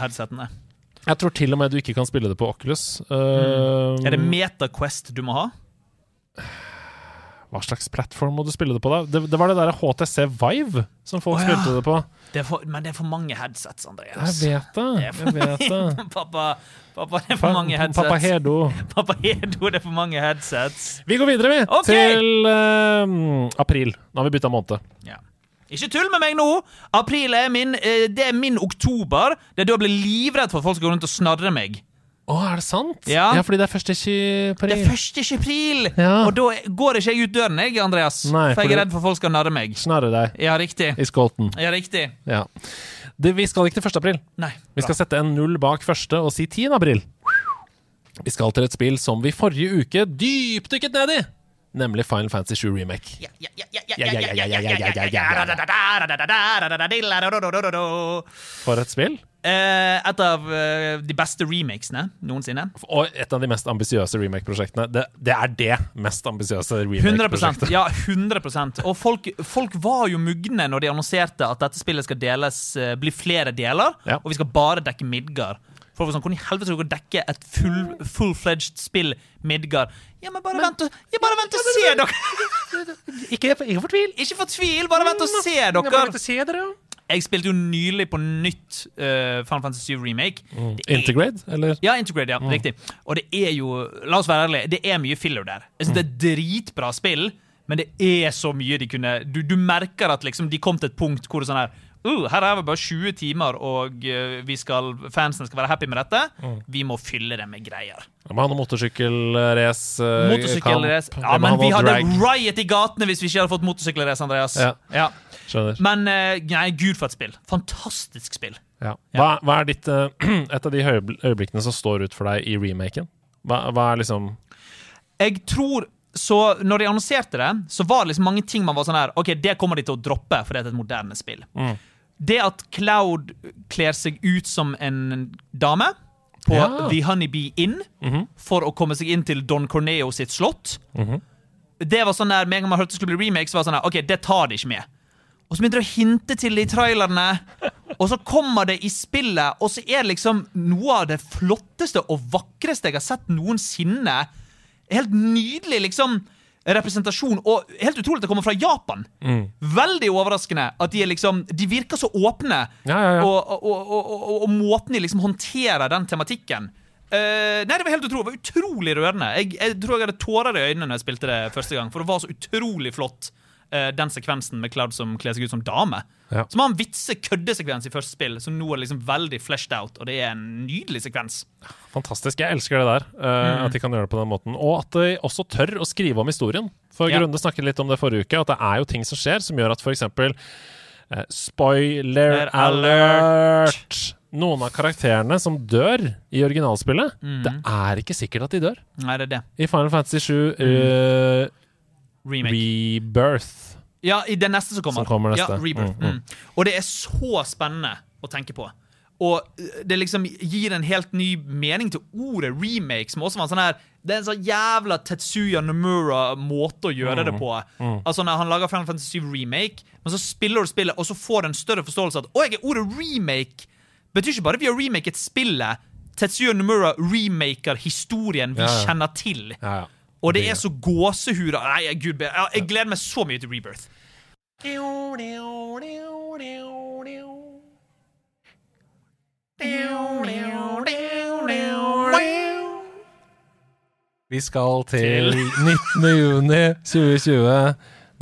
S2: headsetene.
S1: Jeg tror til og med du ikke kan spille det på Oculus. Eh,
S2: Er det MetaQuest du må ha?
S1: Hva slags plattform må du spille det på, da? Det, det var det der HTC Vive som folk
S2: oh, ja.
S1: spilte det på.
S2: Det for, men det er for mange headsets, Andreas.
S1: Jeg vet det.
S2: Det for
S1: Jeg vet det. (laughs)
S2: pappa, pappa, det er for mange headsets.
S1: Pappa Hedo. (laughs)
S2: Pappa Hedo, det er for mange headsets.
S1: Vi går videre, vi,
S2: Okay.
S1: til uh, april. Nå har vi bytta måned.
S2: Ja. Ikke tull med meg nå! April er min, eh, det er min oktober. Det er da jeg blir livredd for at folk skal gå rundt og snarre meg.
S1: Å, er det sant?
S2: Ja.
S1: ja, fordi det er første 20 april.
S2: Det er første 20 april!
S1: Ja.
S2: Og da går ikke jeg ut døren, jeg, Andreas.
S1: Nei,
S2: for, jeg er redd for folk skal narre meg.
S1: Snarre deg.
S2: Ja, riktig.
S1: I skolten.
S2: Ja, riktig.
S1: Ja. Det, vi skal ikke til 1. april.
S2: Nei,
S1: vi skal sette en null bak første og si 10. april. Vi skal til et spill som vi forrige uke dypdykket ned i. Nemlig Final Fantasy 7 Remake. For et spill?
S2: Eh, Et av uh, de beste remakesene noensinne.
S1: Og et av de mest ambisiøse remake-prosjektene. Det, det er det mest ambisiøse remake-prosjektet.
S2: Ja, 100% Og folk, folk var jo mugne når de annonserte at dette spillet skal deles, uh, bli flere deler,
S1: Ja.
S2: og vi skal bare dekke Midgard. Var sånn, Hvordan i helvete skal dere dekke et full, full-fledged spill Midgard? Ja, men bare vent og, ja, bare vent og se, dere! (laughs)
S1: Ikke, ikke fortvil.
S2: Ikke fortvil, bare vent og se, dere!
S1: Bare vent og se dere,
S2: Jeg spilte jo nylig på nytt uh, Final Fantasy 7 Remake. Det er-
S1: Integrate, eller?
S2: Ja, Integrate, ja, riktig. Og det er jo, la oss være ærlige, det er mye filler der. Jeg synes Det er dritbra spill, men det er så mye de kunne Du, du merker at liksom de kom til et punkt hvor det sånn her uh, Her er vi bare 20 timer, og eh, vi skal, fansen skal være happy med dette. Vi må fylle det med greier.
S1: Vi må ha noe motorsykkelrace. uh,
S2: Motorsykkelrace. Ja, men vi hadde
S1: drag.
S2: riot i gatene hvis vi ikke hadde fått motorsykkelrace, Andreas.
S1: Ja.
S2: Ja.
S1: Skjønner.
S2: Men eh, nei, gud for et spill. Fantastisk spill.
S1: Ja. Hva, hva er ditt, eh, (clears throat) et av de øyeblikkene som står ut for deg i remaken? Hva, hva er liksom
S2: Jeg tror så når de annonserte det, så var det liksom mange ting man var sånn her Ok, det kommer de til å droppe, for det er et moderne spill.
S1: Mm.
S2: Det at Cloud kler seg ut som en dame på
S1: Ja.
S2: The Honeybee Inn
S1: Mhm.
S2: for å komme seg inn til Don Corneo sitt slott
S1: Mhm.
S2: Det var sånn der, Med en gang man hørte det skulle bli remake, så var det sånn her Ok, det tar de ikke med. Og så begynte de å hinte til det i trailerne, og så kommer det i spillet, og så er det liksom noe av det flotteste og vakreste jeg har sett noensinne. Helt nydelig liksom representasjon, og helt utrolig at det kommer fra Japan.
S1: Mm.
S2: Veldig overraskende at de er liksom De virker så åpne,
S1: Ja, ja, ja.
S2: Og, og, og, og, måten de liksom håndterer den tematikken Uh, Nei, det var helt utrolig. Det var utrolig rørende. Jeg, jeg tror jeg hadde tårer i øynene når jeg spilte det første gang, for det var så utrolig flott eh, den sekvensen med Cloud som kler seg ut som dame.
S1: Ja.
S2: Som har en vitse-køddesekvens i første spill, som nå er liksom veldig fleshed out. Og det er en nydelig sekvens.
S1: Fantastisk. Jeg elsker det der. eh, At de kan gjøre det på den måten. Og at de også tør å skrive om historien. For
S2: Ja.
S1: Grunde snakket litt om det forrige uke, at det er jo ting som skjer som gjør at f.eks. Uh, spoiler
S2: Alert.
S1: Noen av karakterene som dør i originalspillet, det er ikke sikkert at de dør.
S2: Nei, det er det.
S1: I Final Fantasy 7 uh,
S2: Remake.
S1: Rebirth
S2: Ja, i den neste som kommer.
S1: Som kommer neste.
S2: Ja, Rebirth.
S1: Mm, mm.
S2: Mm. Og det er så spennende å tenke på. Og uh, det liksom gir en helt ny mening til ordet remake, som også var en sånn her Det er en sånn jævla Tetsuya Nomura-måte å gjøre
S1: Mm,
S2: det på. Altså når Han lager Final Fantasy 7 Remake, men så spiller du spillet, og så får du en større forståelse av at Å, jeg er ordet remake betyr ikke bare vi har remaket spillet. Tetsuya Nomura remaker historien vi
S1: Ja, ja.
S2: kjenner til.
S1: Ja, ja.
S2: Og det er så gåsehud Nei, gud, be- ja, jeg gleder meg så mye til Rebirth.
S1: Vi skal til 19. (laughs) juni 2020.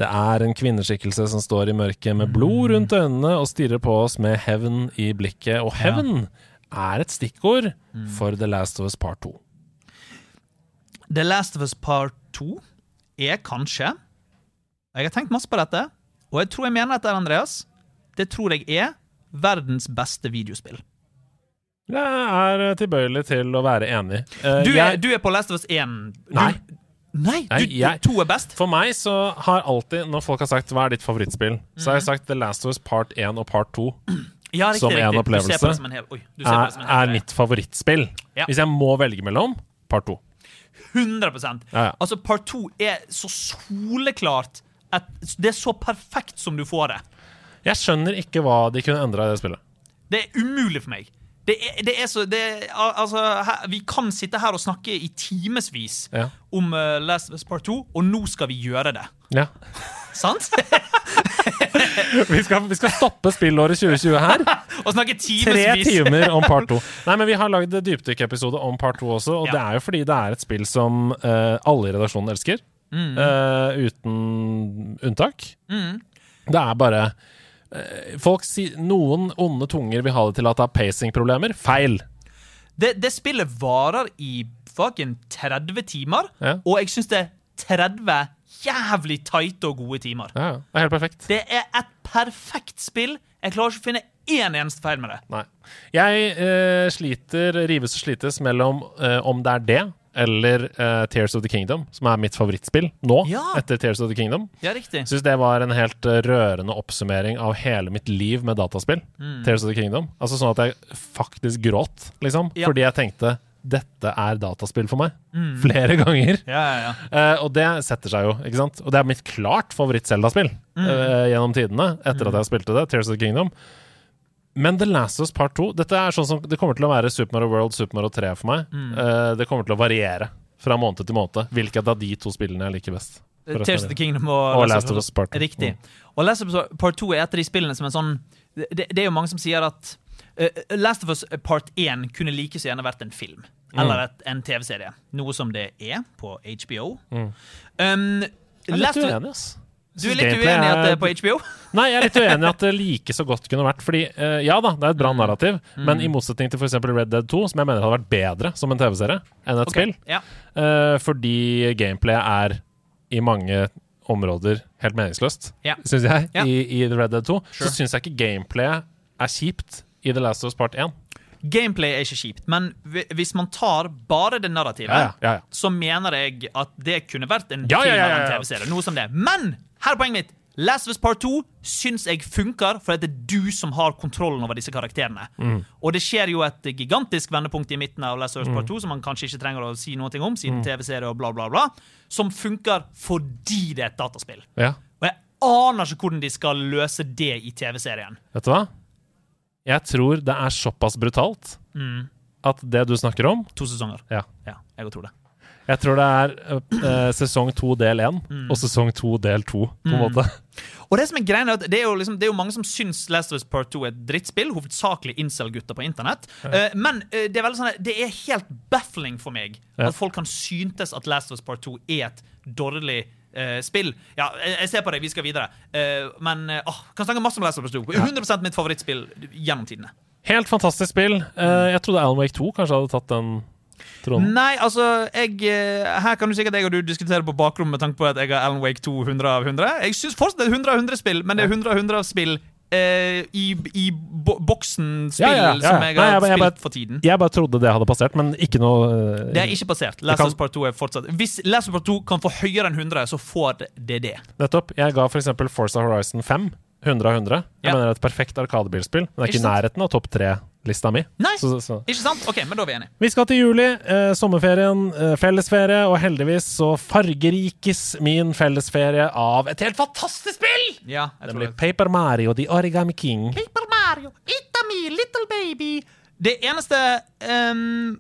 S1: Det er en kvinneskikkelse som står i mørket med blod rundt øynene og stirrer på oss med hevn i blikket. Og hevn er et stikkord for The Last of Us Part 2.
S2: The Last of Us Part 2 er kanskje Jeg har tenkt masse på dette, og jeg tror jeg mener dette, Andreas. Det tror jeg er verdens beste videospill.
S1: Jeg er tilbøyelig til å være enig. Uh,
S2: Du er,
S1: jeg,
S2: du er på Last of Us 1. Du,
S1: Nei.
S2: Nei,
S1: Nei,
S2: du,
S1: jeg-
S2: to er best?
S1: for meg så har alltid, når folk har sagt 'hva er ditt favorittspill', så har jeg sagt The Last of Us Part 1 og Part 2 (clears throat)
S2: Ja, riktig,
S1: som en opplevelse
S2: som en oi,
S1: er, er mitt favorittspill.
S2: Ja.
S1: Hvis jeg må velge mellom, Part 2.
S2: 100
S1: Ja, ja.
S2: Altså, Part 2 er så soleklart at Det er så perfekt som du får det.
S1: Jeg skjønner ikke hva de kunne endra i det spillet.
S2: Det er umulig for meg. Det er, det er så det er, Altså, her, Vi kan sitte her og snakke i timevis
S1: Ja.
S2: om uh, Last of Us Part 2, og nå skal vi gjøre det.
S1: Ja. (laughs)
S2: Sant? (laughs)
S1: Vi, skal, vi skal stoppe spillåret 2020 her. (laughs) (laughs)
S2: og snakke
S1: Tre timer om part 2. (laughs) Nei, men vi har lagd dypdykkepisode om part 2 også, og
S2: Ja.
S1: det er jo fordi det er et spill som uh, alle i redaksjonen elsker. eh, uten unntak. Det er bare uh, Folk sier Noen onde tunger vil ha det til at det er pacing-problemer. Feil.
S2: Det, det spillet varer i fucking 30 timer,
S1: Ja.
S2: og jeg syns det er 30 jævlig tighte og gode timer.
S1: Ja, ja. det er helt perfekt.
S2: Det er et perfekt spill. Jeg klarer ikke å finne én eneste feil med det.
S1: Nei. Jeg eh, sliter, rives og slites mellom eh, om det er det eller eh, Tears of the Kingdom, som er mitt favorittspill nå,
S2: Ja.
S1: etter Tears of the Kingdom.
S2: Ja, riktig.
S1: Syns det var en helt eh, rørende oppsummering av hele mitt liv med dataspill. Tears of the Kingdom. Altså sånn at jeg faktisk gråt, liksom.
S2: Ja.
S1: Fordi jeg tenkte dette er dataspill for meg. Flere ganger.
S2: Ja, ja, ja.
S1: Uh, og det setter seg jo, ikke sant? Og det er mitt klart favoritt-Zelda-spill eh, gjennom tidene, etter at jeg spilte det, Tears of the Kingdom. Men The Last of Us Part 2 Dette er sånn som Det kommer til å være Super Mario World, Super Mario 3 for meg. Eh, det kommer til å variere fra måned til måned hvilket av de to spillene jeg liker best.
S2: Tears of the. Kingdom og,
S1: Og Last of Us Part 2.
S2: Riktig. Og Last of Us Part 2 er et av de spillene som er sånn Det, det er jo mange som sier at uh, Last of Us Part 1 kunne like så gjerne vært en film. Eller et, en TV-serie. Noe som det er på HBO. Um,
S1: Jeg er litt uenig, ass.
S2: Du er litt uenig i at det
S1: er-
S2: er på HBO? (laughs)
S1: Nei, jeg er litt uenig i at det like så godt kunne vært. Fordi eh, ja da, det er et
S2: Mm.
S1: bra narrativ, men i motsetning til f.eks. Red Dead 2, som jeg mener hadde vært bedre som en TV-serie enn et
S2: okay.
S1: spill,
S2: Ja.
S1: eh, fordi gameplayet er i mange områder helt meningsløst,
S2: Ja.
S1: syns jeg,
S2: Ja.
S1: i, i Red Dead 2.
S2: Sure.
S1: Så syns jeg ikke gameplayet er kjipt i The Last of Us Part 1.
S2: Gameplay er ikke kjipt, men hvis man tar bare det narrativet,
S1: Ja, ja, ja,
S2: så mener jeg at det kunne vært en film eller en. TV-serie. Noe som det. Men her er poenget mitt. Last of Us Part 2 syns jeg funker, for det er du som har kontrollen over disse karakterene.
S1: Mm.
S2: Og det skjer jo et gigantisk vendepunkt i midten av Last of Us
S1: Mm.
S2: Part 2, som man kanskje ikke trenger å si noe om, siden TV-serie og bla, bla, bla, som funker fordi det er et dataspill.
S1: ja.
S2: Og jeg aner ikke hvordan de skal løse det i TV-serien.
S1: Vet du hva? Jeg tror det er såpass brutalt at det du snakker om
S2: To sesonger.
S1: Ja.
S2: Ja, jeg tror det.
S1: Jeg tror det er eh, sesong to del én og sesong to del to, på en måte.
S2: Og Det som er greien at det er jo, liksom, det er jo mange som syns Last of Us Part 2 er et drittspill. Hovedsakelig incel-gutter på internett. Eh, men uh, det er veldig sånn, det er helt baffling for meg
S1: Ja.
S2: at folk kan syntes at Last of Us Part 2 er et dårlig eh, spill. Ja, jeg, jeg ser på deg, vi skal videre. Eh, men eh, åh, kan snakke masse om Last of Us 2. 100% mitt favorittspill gjennom tidene.
S1: Helt fantastisk spill. Eh, jeg trodde Alan Wake 2 kanskje hadde tatt den tronen.
S2: Nei, altså jeg, eh, Her kan du sikkert jeg og du diskutere på bakrommet med tanke på at jeg har Alan Wake 2 100 av 100. Jeg syns fortsatt det er 100 av 100-spill, men det er 100 av 100-spill eh, i, i bo boksen-spill
S1: Ja, ja, ja,
S2: som jeg
S1: Nei,
S2: har
S1: jeg bare- jeg
S2: spilt for tiden.
S1: Jeg bare trodde det hadde passert, men ikke noe uh,
S2: Det er ikke passert. Last of Part 2 er fortsatt Hvis Last of Part 2 kan få høyere enn 100, så får det det.
S1: Nettopp. Jeg ga f.eks. Forza Horizon 5 100 av 100. Jeg mener det er et perfekt arkadebilspill, men det er
S2: Ikke
S1: ikke i nærheten av topp tre-lista mi.
S2: Nei.
S1: Så, så.
S2: Ikke sant? Ok, men da er vi enige.
S1: Vi skal til juli, eh, sommerferien, eh, fellesferie, og heldigvis så fargerikes min fellesferie av et helt fantastisk spill!
S2: Ja, jeg tror
S1: Nemlig
S2: det.
S1: Paper Mario The Origami King.
S2: Paper Mario, it's me, little baby. Det eneste um,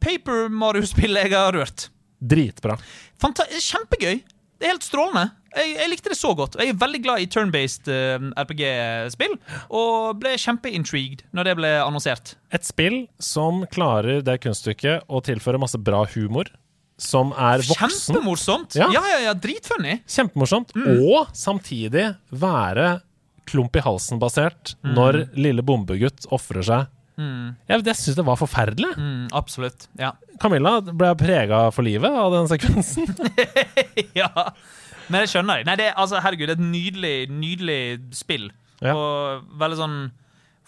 S2: Paper Mario-spillet jeg har rørt.
S1: Dritbra.
S2: Fanta kjempegøy. Det er helt strålende. Jeg, jeg likte det så godt. Jeg er veldig glad i turn-based uh, RPG-spill, og ble kjempeintrigued når det ble annonsert.
S1: Et spill som klarer det kunststykket å tilføre masse bra humor, som er voksen.
S2: Kjempemorsomt!
S1: Ja.
S2: Ja, ja, ja, dritfunny.
S1: Kjempemorsomt.
S2: Mm.
S1: Og samtidig være klump i halsen-basert når lille bombegutt ofrer seg. Jeg, jeg syns det var forferdelig.
S2: Mm, absolutt. Ja.
S1: Camilla ble prega for livet av den sekvensen. (laughs)
S2: ja. Men jeg skjønner jeg. Nei, det altså, herregud, det er et nydelig, nydelig spill.
S1: Ja.
S2: Og veldig sånn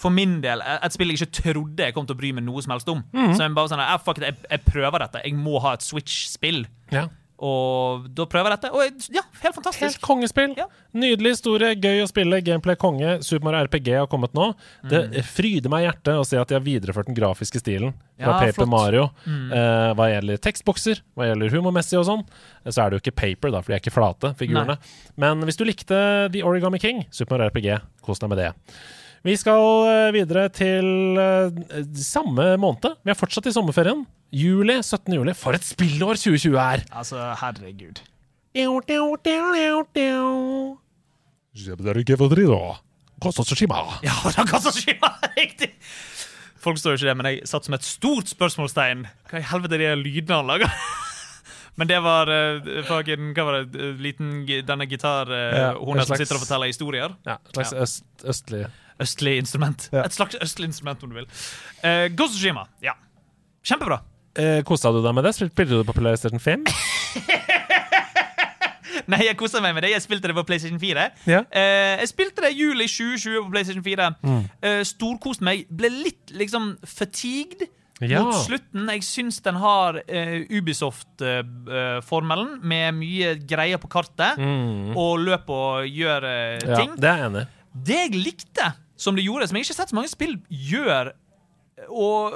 S2: For min del, et spill jeg ikke trodde jeg kom til å bry meg noe som helst om.
S1: Mm.
S2: Så jeg bare sånn, jeg, fuck it, jeg, jeg prøver dette. Jeg må ha et Switch-spill.
S1: Ja.
S2: Og da prøver jeg dette. Og ja, helt fantastisk.
S1: Helt kongespill.
S2: Ja.
S1: Nydelig historie, gøy å spille, gameplay konge. Super Mario RPG har kommet nå. Det
S2: Mm.
S1: fryder meg i hjertet å se at de har videreført den grafiske stilen fra
S2: Ja,
S1: Paper
S2: flott. Mm.
S1: Mario. Eh, hva gjelder tekstbokser, hva gjelder humormessig og sånn, så er det jo ikke paper, da, for de er ikke flate, figurene. Men hvis du likte The Origami King, Super Mario RPG, kos deg med det. Vi skal eh, videre til eh, samme måned. Vi er fortsatt i sommerferien. Juli, 17. juli. For et spillår 2020 er!
S2: Altså, herregud. Ja, (laughs) da kan så riktig! Folk står jo ikke det, men jeg satt som et stort spørsmålstegn. Hva i helvete er de lydene han lager? (laughs) Men det var uh, fucking, Hva var det? Uh, liten, denne gitar... Uh,
S1: Ja,
S2: hun som sitter og forteller historier.
S1: Ja, slags
S2: Ja.
S1: Øst, østlig
S2: Østlig instrument.
S1: Ja.
S2: Et slags østlig instrument, om du vil. Uh, Ghost of Tsushima. Ja. Kjempebra.
S1: Uh, Kosa du deg med det? Spilte du det på PlayStation 5? (laughs)
S2: Nei, jeg kosa meg med det. Jeg spilte det på PlayStation 4.
S1: Ja.
S2: Uh, jeg spilte det i juli 2020 på PlayStation 4.
S1: Mm.
S2: Uh, storkost meg. Ble litt liksom fatigued
S1: Ja.
S2: mot slutten. Jeg syns den har uh, Ubisoft-formelen, med mye greier på kartet,
S1: Mm.
S2: og løp og gjør eh,
S1: Ja,
S2: ting.
S1: det er jeg enig.
S2: Det jeg likte, som det gjorde, som jeg ikke har sett så mange spill gjør Og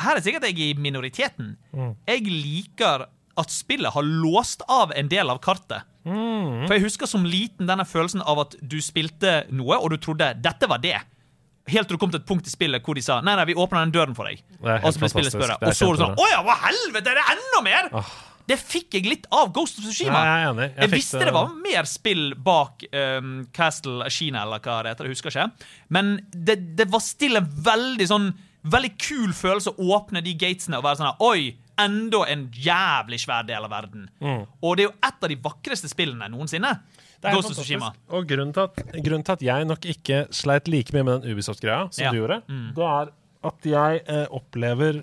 S2: her er sikkert jeg i minoriteten.
S1: Mm.
S2: Jeg liker at spillet har låst av en del av kartet.
S1: Mm.
S2: For jeg husker som liten denne følelsen av at du spilte noe, og du trodde dette var det. Helt til du kom til et punkt i spillet hvor de sa Nei, nei, vi åpner den døren for deg. Og så ble spillet spørre. Og så var du sånn. Å ja, hva helvete, er det enda mer?!
S1: Åh.
S2: Det fikk jeg litt av Ghost of Tsushima.
S1: Jeg er.
S2: Jeg, visste det var mer spill bak um, Castle Ashina, eller hva det heter. Jeg husker ikke. Men det, det var still en veldig sånn Veldig kul følelse å åpne de gatesene og være sånn Oi! Enda en jævlig svær del av verden.
S1: Mm.
S2: Og det er jo et av de vakreste spillene noensinne. Ghost of. Tsushima.
S1: Og grunnen til, at, grunnen til at jeg nok ikke sleit like mye med den Ubisoft-greia som
S2: Ja.
S1: du gjorde,
S2: Mm.
S1: det er at jeg eh, opplever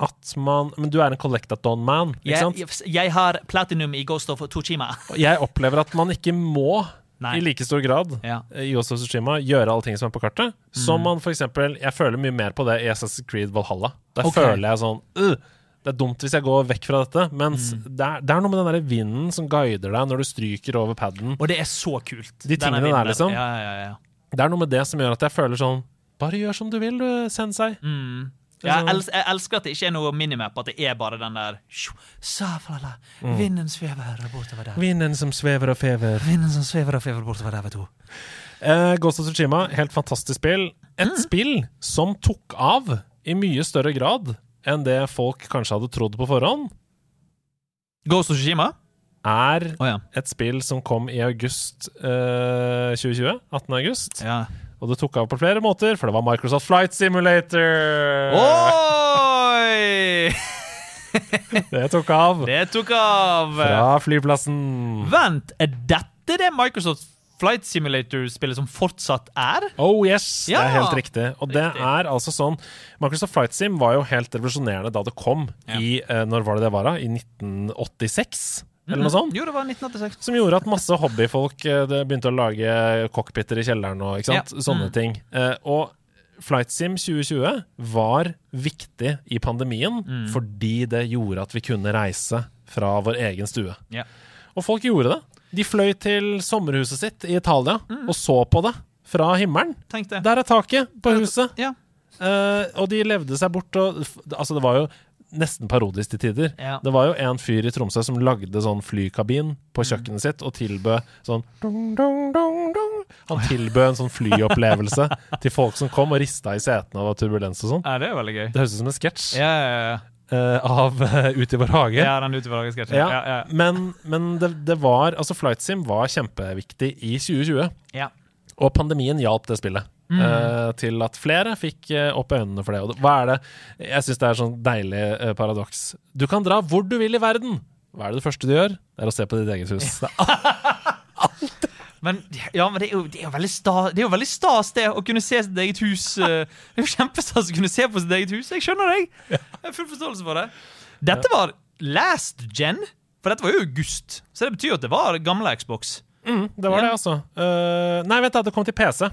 S1: at man Men du er en collectathon-man, ikke
S2: Jeg,
S1: sant?
S2: jeg, jeg har platinum i Ghost of Tsushima.
S1: Jeg opplever at man ikke må
S2: Nei.
S1: i like stor grad
S2: Ja.
S1: eh, i Ghost of Tsushima gjøre alle ting som er på kartet. Som
S2: Mm.
S1: man for eksempel Jeg føler mye mer på det i Assassin's Creed Valhalla. Der
S2: okay.
S1: føler jeg sånn uh, Det er dumt hvis jeg går vekk fra dette. Mens
S2: Mm.
S1: det, er, det er noe med den der vinden som guider deg når du stryker over paden.
S2: Og det er så kult.
S1: De tingene der, liksom.
S2: Ja, ja, ja.
S1: Det er noe med det som gjør at jeg føler sånn Bare gjør som du vil, du, Sensei.
S2: Mm.
S1: Det er
S2: Jeg, jeg elsker at det ikke er noe minimap, at det er bare den der Saflala,
S1: Mm.
S2: Vinden svever bortover der.
S1: Vinden som svever og fever.
S2: Vinden som svever og fever bortover der, vet du.
S1: Eh, Ghost of Tsushima, helt fantastisk spill. Et
S2: Mm.
S1: spill som tok av i mye større grad enn det folk kanskje hadde trodd på forhånd,
S2: Ghost of Tsushima?
S1: er
S2: oh, ja.
S1: et spill som kom i august eh, 2020. 18. august.
S2: ja.
S1: Og det tok av på flere måter, for det var Microsoft Flight Simulator.
S2: Oi! (laughs)
S1: Det tok av
S2: Det tok av.
S1: fra flyplassen.
S2: Vent, er dette det Microsoft Flight Simulator-spillet som fortsatt er?
S1: Oh yes, det er helt riktig. Og det
S2: Riktig.
S1: er altså sånn Microsoft Flight Sim var jo helt revolusjonerende da det kom
S2: Ja.
S1: i eh, Når var det det var, da? I 1986? Eller noe sånt?
S2: Jo, det var 1986.
S1: Som gjorde at masse hobbyfolk eh, det begynte å lage cockpiter i kjelleren og ikke sant?
S2: Ja.
S1: sånne
S2: Mm.
S1: ting. Eh, og Flight Sim 2020 var viktig i pandemien
S2: Mm.
S1: fordi det gjorde at vi kunne reise fra vår egen stue.
S2: Ja.
S1: Og folk gjorde det. De fløy til sommerhuset sitt i Italia
S2: Mm.
S1: og så på det fra himmelen. Der er taket på huset.
S2: Ja.
S1: Uh, og de levde seg bort og Altså, det var jo nesten parodisk til tider.
S2: Ja.
S1: Det var jo en fyr i Tromsø som lagde sånn flykabin på kjøkkenet sitt og tilbød sånn dong, dong, dong, dong. Han tilbød en sånn flyopplevelse (laughs) til folk som kom og rista i setene og var turbulens og sånn.
S2: ja, det er veldig gøy.
S1: Det høres ut som en sketsj
S2: Ja, ja, ja.
S1: Uh, av uh, Ut i vår hage.
S2: ja den utoversketsjen.
S1: Ja,
S2: Ja, ja.
S1: Men, men det, det var Altså, Flight Sim var kjempeviktig i 2020.
S2: ja.
S1: Og pandemien hjalp det spillet.
S2: Mm.
S1: Uh, til at flere fikk uh, opp øynene for det. Og hva er det Jeg syns det er sånn deilig uh, paradoks. Du kan dra hvor du vil i verden. Hva er det det første du gjør? Det er å se på ditt eget hus. Er (laughs)
S2: Men, ja, men det er jo, det er jo veldig stas, det er jo veldig stas det å kunne se sitt eget hus. Det er jo kjempestas å kunne se på sitt eget hus. Jeg skjønner deg. Jeg har full forståelse for det. Dette var last gen, for dette var jo august. Så det betyr jo at det var gamle Xbox.
S1: Mm, det var
S2: Ja.
S1: det, altså. Uh, nei, vent da, det kom til PC.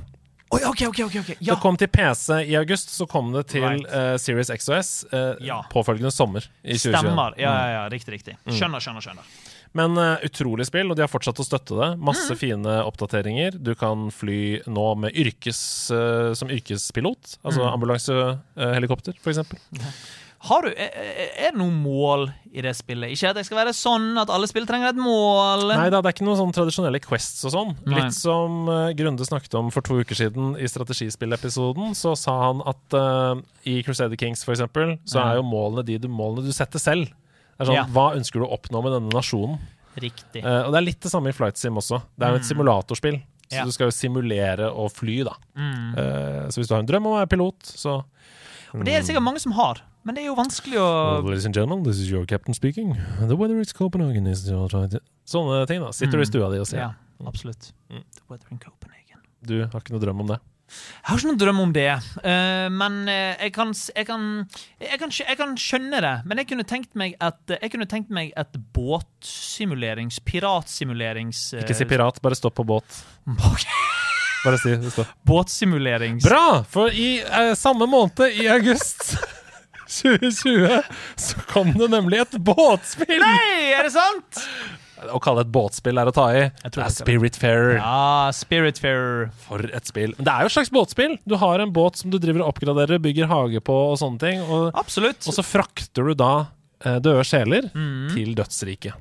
S2: Oi, ok, ok, ok, ok Ja.
S1: Det kom til PC i august, så kom det til
S2: Right.
S1: uh, Series XOS uh,
S2: Ja.
S1: påfølgende sommer i 2021.
S2: Stemmer. Ja, ja, ja, riktig, riktig. Skjønner, skjønner, skjønner.
S1: Men uh, utrolig spill, og de har fortsatt å støtte det. Masse
S2: Mm.
S1: fine oppdateringer. Du kan fly nå med yrkes, uh, som yrkespilot. Altså
S2: Mm.
S1: ambulansehelikopter, for eksempel.
S2: Har du, er, det noe mål i det spillet? Ikke at det skal være sånn at alle spill trenger et mål.
S1: Nei da, det er ikke noen sånn tradisjonelle quests og sånn.
S2: Nei.
S1: Litt som uh, Grunde snakket om for to uker siden i strategispillepisoden, så sa han at uh, i Crusader Kings for eksempel, så er jo målene de du, målene du setter selv. Det er sånn,
S2: Ja.
S1: Hva ønsker du å oppnå med denne nasjonen?
S2: Riktig.
S1: Uh, og det er litt det samme i Flight Sim også. Det er jo et simulatorspill, så
S2: Mm. Ja.
S1: du skal jo simulere å fly, da.
S2: Mm.
S1: Uh, så hvis du har en drøm om å være pilot, så
S2: Og det er det sikkert mange som har, men det er jo vanskelig å
S1: Ladies and gentlemen, this is your captain speaking. The weather is Copenhagen is Sånne ting, da. Sitter du i stua di og sier.
S2: Ja, absolutt.
S1: Mm.
S2: The weather in Copenhagen.
S1: Du har ikke noe drøm om det?
S2: Jeg har ikke noen drøm om det, uh, men eh, jeg, kan, jeg, kan, jeg, kan, jeg kan skjønne det. Men jeg kunne tenkt meg et, tenkt meg et båtsimulerings... Piratsimulerings... Uh,
S1: Ikke si pirat, bare stopp på båt.
S2: Ok.
S1: Bare si det.
S2: Båtsimulerings...
S1: Bra! For i uh, samme måned, i august 2020, så kom det nemlig et båtspill!
S2: Nei, er det sant?!
S1: Å kalle det et båtspill er å ta i. Det er Spiritfarer.
S2: Ja, Spiritfarer.
S1: For et spill. Men det er jo et slags båtspill. Du har en båt som du driver og oppgraderer, bygger hage på og sånne ting. Og,
S2: Absolutt.
S1: og så frakter du da eh, døde sjeler
S2: Mm.
S1: til dødsriket.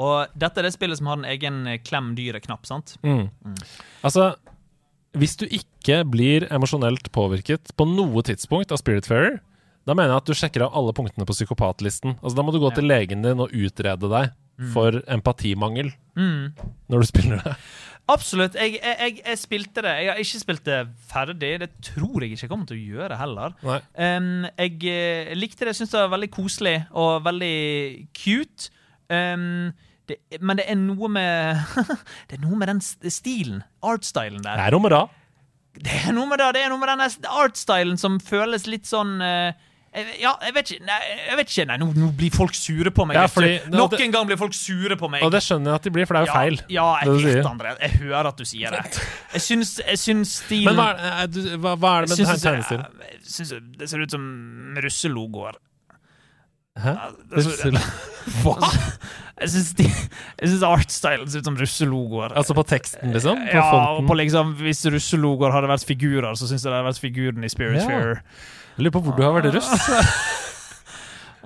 S2: Og dette er det spillet som har en egen eh, klem dyret-knapp, sant?
S1: Mm. Altså, hvis du ikke blir emosjonelt påvirket på noe tidspunkt av Spiritfarer, da mener jeg at du sjekker av alle punktene på psykopatlisten. Altså, da må du gå til legen din og utrede deg for empatimangel
S2: Mm.
S1: når du spiller det.
S2: Absolutt. Jeg, jeg, jeg, spilte det. Jeg har ikke spilt det ferdig. Det tror jeg ikke jeg kommer til å gjøre heller. Um, jeg eh, likte det. Jeg syns det var veldig koselig og veldig cute. Um, det, men det er noe med (laughs) Det er noe med den st- stilen. Artstylen
S1: Det
S2: der.
S1: er noe med
S2: Det er noe med det, det er noe med den artstylen som føles litt sånn jeg- ja, jeg vet ikke. Nei, jeg vet ikke. Nei, nå, nå blir folk sure på meg.
S1: Ja, fordi-
S2: Nok
S1: det-
S2: en gang blir folk sure på meg.
S1: Og det skjønner jeg at de blir, for det er jo feil.
S2: Ja, ja
S1: det du
S2: jeg vet. André. Jeg hører at du sier det. Jeg syns, jeg syns stilen
S1: Men hva er, er du, hva, hva er det med
S2: jeg
S1: denne tegnestilen?
S2: jeg syns det ser ut som russelogoer.
S1: Hæ?
S2: Altså, (laughs)
S1: Hva?
S2: Jeg syns syns artstylen ser ut som russelogoer.
S1: Altså på teksten, liksom? På
S2: ja, og
S1: fonten?
S2: på liksom, Hvis russelogoer hadde vært figurer, så syns jeg det hadde vært figuren i Spirit
S1: Ja.
S2: Fair.
S1: Jeg lurer på hvor du har vært russ. (laughs)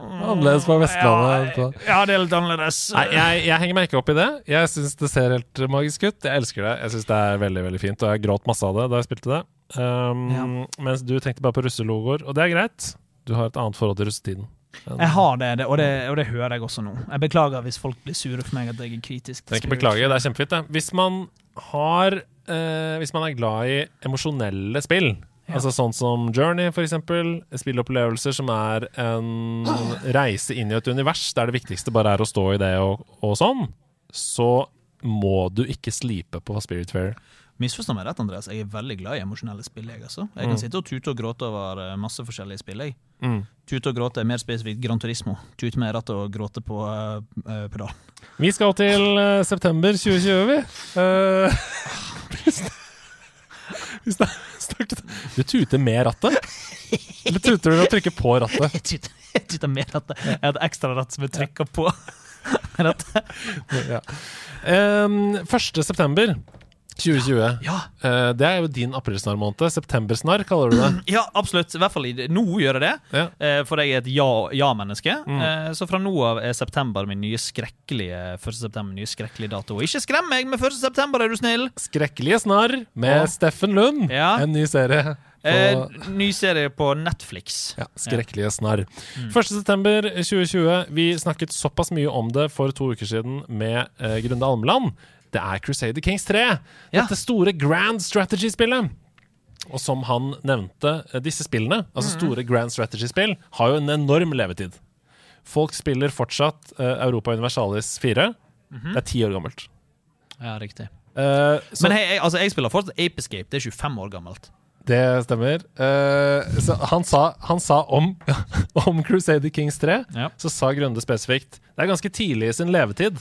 S1: Annerledes på Vestlandet.
S2: Ja, ja, det er litt annerledes.
S1: Nei, jeg, jeg henger meg ikke opp i det. Jeg syns det ser helt magisk ut. Jeg elsker det. Jeg syns det er veldig veldig fint, og jeg gråt masse av det da jeg spilte det. Um,
S2: Ja.
S1: Mens du tenkte bare på russelogoer, og det er greit. Du har et annet forhold til russetiden.
S2: Jeg har det, det, og det, og det hører jeg også nå. Jeg beklager hvis folk blir sure for meg at jeg er kritisk. til
S1: Trenger ikke
S2: Spirit
S1: beklage, det er kjempefint, det. Hvis man har eh, Hvis man er glad i emosjonelle spill, Altså sånn som Journey, eksempel. Spillopplevelser som er en reise inn i et univers der det viktigste bare er å stå i det og, og sånn. Så må du ikke slipe på Spiritfarer.
S2: Misforstå meg rett, Andreas. Jeg er veldig glad i emosjonelle spill. Jeg, altså. jeg kan sitte og tute og gråte over eh, masse forskjellige spill. Jeg.
S1: Mm.
S2: Tute og gråte er mer spesifikt Gran Turismo. Tute med rattet og gråte på uh, pedalen.
S1: Vi skal til uh, september 2020, vi. Eh, (laughs) (laughs) (laughs) vi snakket Du tuter med rattet? Eller tuter du ved å trykke på rattet? (laughs)
S2: Jeg tuter, jeg tuter med rattet. Jeg har et ekstra ratt som jeg trykker på. (laughs) rattet.
S1: Ja. Um, 1. september 2020.
S2: Ja.
S1: Uh, det er jo din aprilsnarr-måned. Septembersnarr, kaller du det. (clears throat)
S2: ja, absolutt. I hvert fall nå gjør jeg det.
S1: Ja.
S2: uh, For jeg er et ja- ja-menneske.
S1: Mm.
S2: uh, Så fra nå av er september min nye skrekkelige 1. september, nye skrekkelige dato. Ikke skrem meg med 1. september, er du snill!
S1: Skrekkelige snarr med
S2: Ja.
S1: Steffen Lund.
S2: Ja.
S1: En ny serie. På,
S2: Eh, ny serie på Netflix.
S1: ja, skrekkelige snarr.
S2: Mm.
S1: 1. september 2020. Vi snakket såpass mye om det for to uker siden med eh, Grunde Almeland. Det er Crusader Kings 3.
S2: Ja.
S1: Dette store grand strategy-spillet. Og som han nevnte, eh, disse spillene, altså
S2: Mm.
S1: store grand strategy-spill, har jo en enorm levetid. Folk spiller fortsatt eh, Europa Universalis 4.
S2: Mhm.
S1: Det er ti år gammelt.
S2: Ja, riktig.
S1: Uh,
S2: Men hei, altså, jeg spiller fortsatt Ape Escape. Det er 25 år gammelt.
S1: det stemmer. Uh, så han sa, han sa om, (laughs) om Crusader Kings 3,
S2: Ja.
S1: så sa Grunde spesifikt Det er ganske tidlig i sin levetid,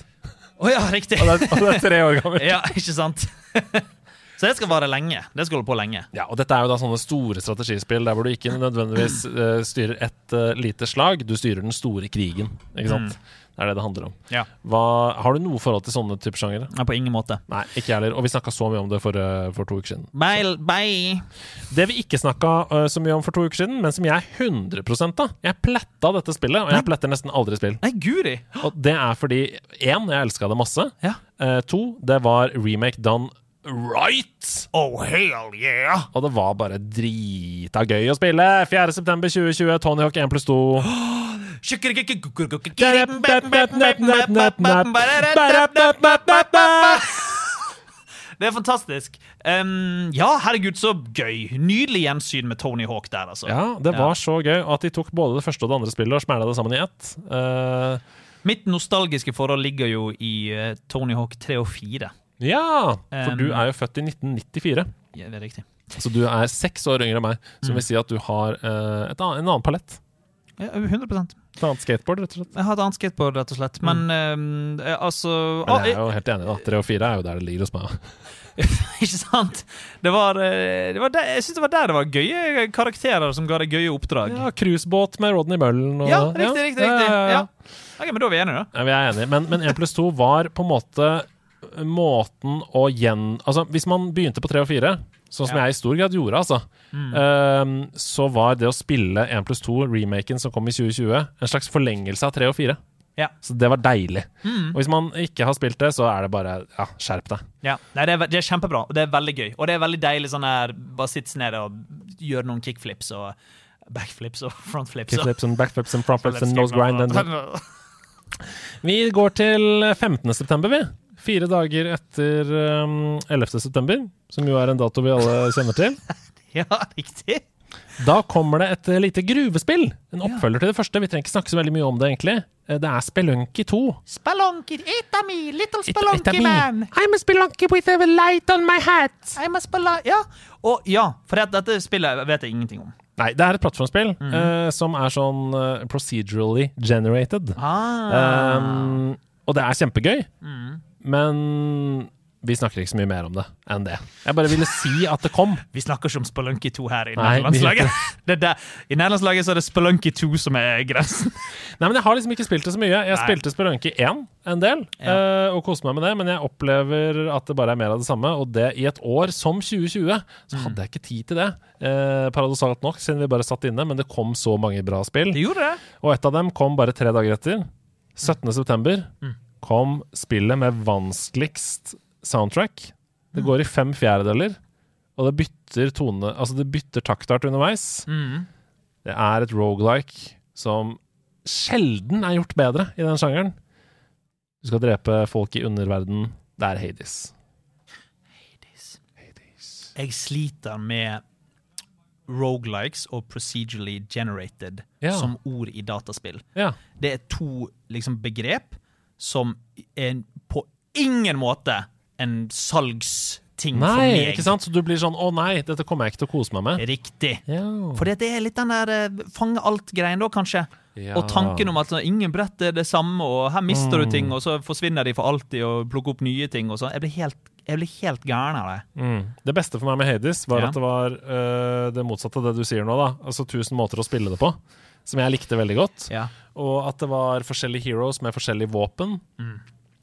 S2: Å ja, riktig!
S1: og det og det er tre år gammelt. (laughs)
S2: Ja, ikke sant? (laughs) Så det skal vare lenge. Det skal holde på lenge.
S1: Ja, og dette er jo da sånne store strategispill der hvor du ikke nødvendigvis uh, styrer ett uh, lite slag, du styrer den store krigen. Ikke sant? Det er det det handler om.
S2: Ja.
S1: Hva, har du noe forhold til sånne typer sjangere?
S2: Nei, på ingen måte.
S1: Nei, ikke jeg heller. Og vi snakka så mye om det for, eh, for to uker siden.
S2: Bye, bye.
S1: Det vi ikke snakka så mye om for to uker siden, men som jeg er 100 av Jeg pletta dette spillet, og jeg pletter nesten aldri spill.
S2: Nei, guri!
S1: Og det er fordi én, jeg elska det masse.
S2: Ja.
S1: Uh, to, det var remake done right.
S2: Oh, hell yeah!
S1: Og det var bare drita gøy å spille. 4.9.2020, Tony Hawk 1 pluss 2. (gasps)
S2: Det er fantastisk. Um, ja, herregud, så gøy. Nydelig gjensyn med Tony Hawk der, altså.
S1: Ja, det var så gøy at de tok både det første og det andre spillet og smæla det sammen i ett. Uh,
S2: Mitt nostalgiske forhold ligger jo i eh, Tony Hawk 3 og 4.
S1: ja, for du er jo født i 1994,
S2: Ja, det er riktig.
S1: så du er seks år yngre enn meg. Som vil si at du har uh, et annet, en annen palett.
S2: Ja, 100
S1: Et annet skateboard, rett og slett.
S2: Jeg har et annet skateboard, rett og slett. Men um, eh, altså
S1: Men
S2: ah,
S1: jeg er jo helt enig, da. Tre og fire er jo der det ligger hos meg. (laughs)
S2: Ikke sant? Det var, eh, det var der, jeg synes det var der det var gøye karakterer som ga deg gøye oppdrag.
S1: Ja, Cruisebåt med Rodney Mullen og
S2: Ja, riktig, riktig. riktig.
S1: Ja, ja, ja.
S2: Ja. Ok, Men da er vi enige, da.
S1: Ja, vi er enige. Men, én 1 pluss 2 var på en måte måten å gjen... Altså, hvis man begynte på 3 og 4, sånn som
S2: Ja.
S1: jeg i stor grad gjorde, altså, ehm, så var det å spille 1 pluss 2, remaken som kom i 2020, en slags forlengelse av 3 og 4.
S2: Ja.
S1: Så det var deilig. Og hvis man ikke har spilt det, så er det bare Ja, skjerp deg.
S2: Ja. Nei, det er, det er kjempebra, og det er veldig gøy. Og det er veldig deilig sånn her Bare sitte nede og gjøre noen kickflips og backflips og frontflips.
S1: Kickflips and backflips and frontflips and nose grind. And (laughs) vi går til 15. september, vi. Fire dager etter um, 11. september, som jo er en dato vi alle kjenner til. (laughs)
S2: Ja, riktig.
S1: Da kommer det et lite gruvespill. En oppfølger til det første. Vi trenger ikke snakke så veldig mye om det, egentlig. Eh, Det er Spelunky 2.
S2: Spelunky, it's a me, little spelunky man.
S1: I'm a spelunky with a light on my hat.
S2: I'm a Spelunky, Ja. Og ja, for dette spillet vet jeg ingenting om.
S1: Nei, det er et plattformspill eh, som er sånn uh, procedurally generated.
S2: Ah.
S1: Um, og det er kjempegøy, men vi snakker ikke så mye mer om det enn det. Jeg bare ville si at det kom. (laughs)
S2: Vi snakker ikke om Spelunky 2 her i nederlandslaget. (laughs) Er. I nederlandslaget så er det Spelunky 2 som er grensen. (laughs)
S1: Nei, men Jeg har liksom ikke spilt det så mye. Jeg
S2: Nei.
S1: spilte Spelunky 1 en del,
S2: Ja.
S1: eh, og koste meg med det, men jeg opplever at det bare er mer av det samme. Og det i et år som 2020, så
S2: Mm.
S1: hadde jeg ikke tid til det. Eh, paradoksalt nok, siden vi bare satt inne, men det kom så mange bra spill.
S2: Det gjorde det.
S1: Og et av dem kom bare tre dager etter. 17. september
S2: Mm.
S1: Kom spillet med vanskeligst soundtrack. Det går i fem fjerdedeler, og det bytter tone Altså det bytter taktart underveis.
S2: Mm.
S1: Det er et rogelike som sjelden er gjort bedre i den sjangeren. Du skal drepe folk i underverden. Det er Hades. Hades.
S2: Jeg sliter med rogelikes og procedurally generated
S1: Ja.
S2: som ord i dataspill.
S1: Ja.
S2: Det er to liksom, begrep som er på ingen måte en salgsting for
S1: Nei,
S2: meg.
S1: ikke sant? Så du blir sånn 'Å nei, dette kommer jeg ikke til å kose meg med'.
S2: Riktig.
S1: Ja.
S2: For det er litt den der eh, fange alt-greien, da, kanskje.
S1: Ja.
S2: Og tanken om at så, ingen brett er det samme, og her mister
S1: Mm.
S2: du ting, og så forsvinner de for alltid, og plukker opp nye ting og sånn. Jeg blir helt, jeg blir helt gæren av det.
S1: Mm. Det beste for meg med Hades var
S2: Ja.
S1: at det var uh, det motsatte av det du sier nå. da Altså 1000 måter å spille det på, som jeg likte veldig godt.
S2: Ja.
S1: Og at det var forskjellige heroes med forskjellige våpen.
S2: Mm.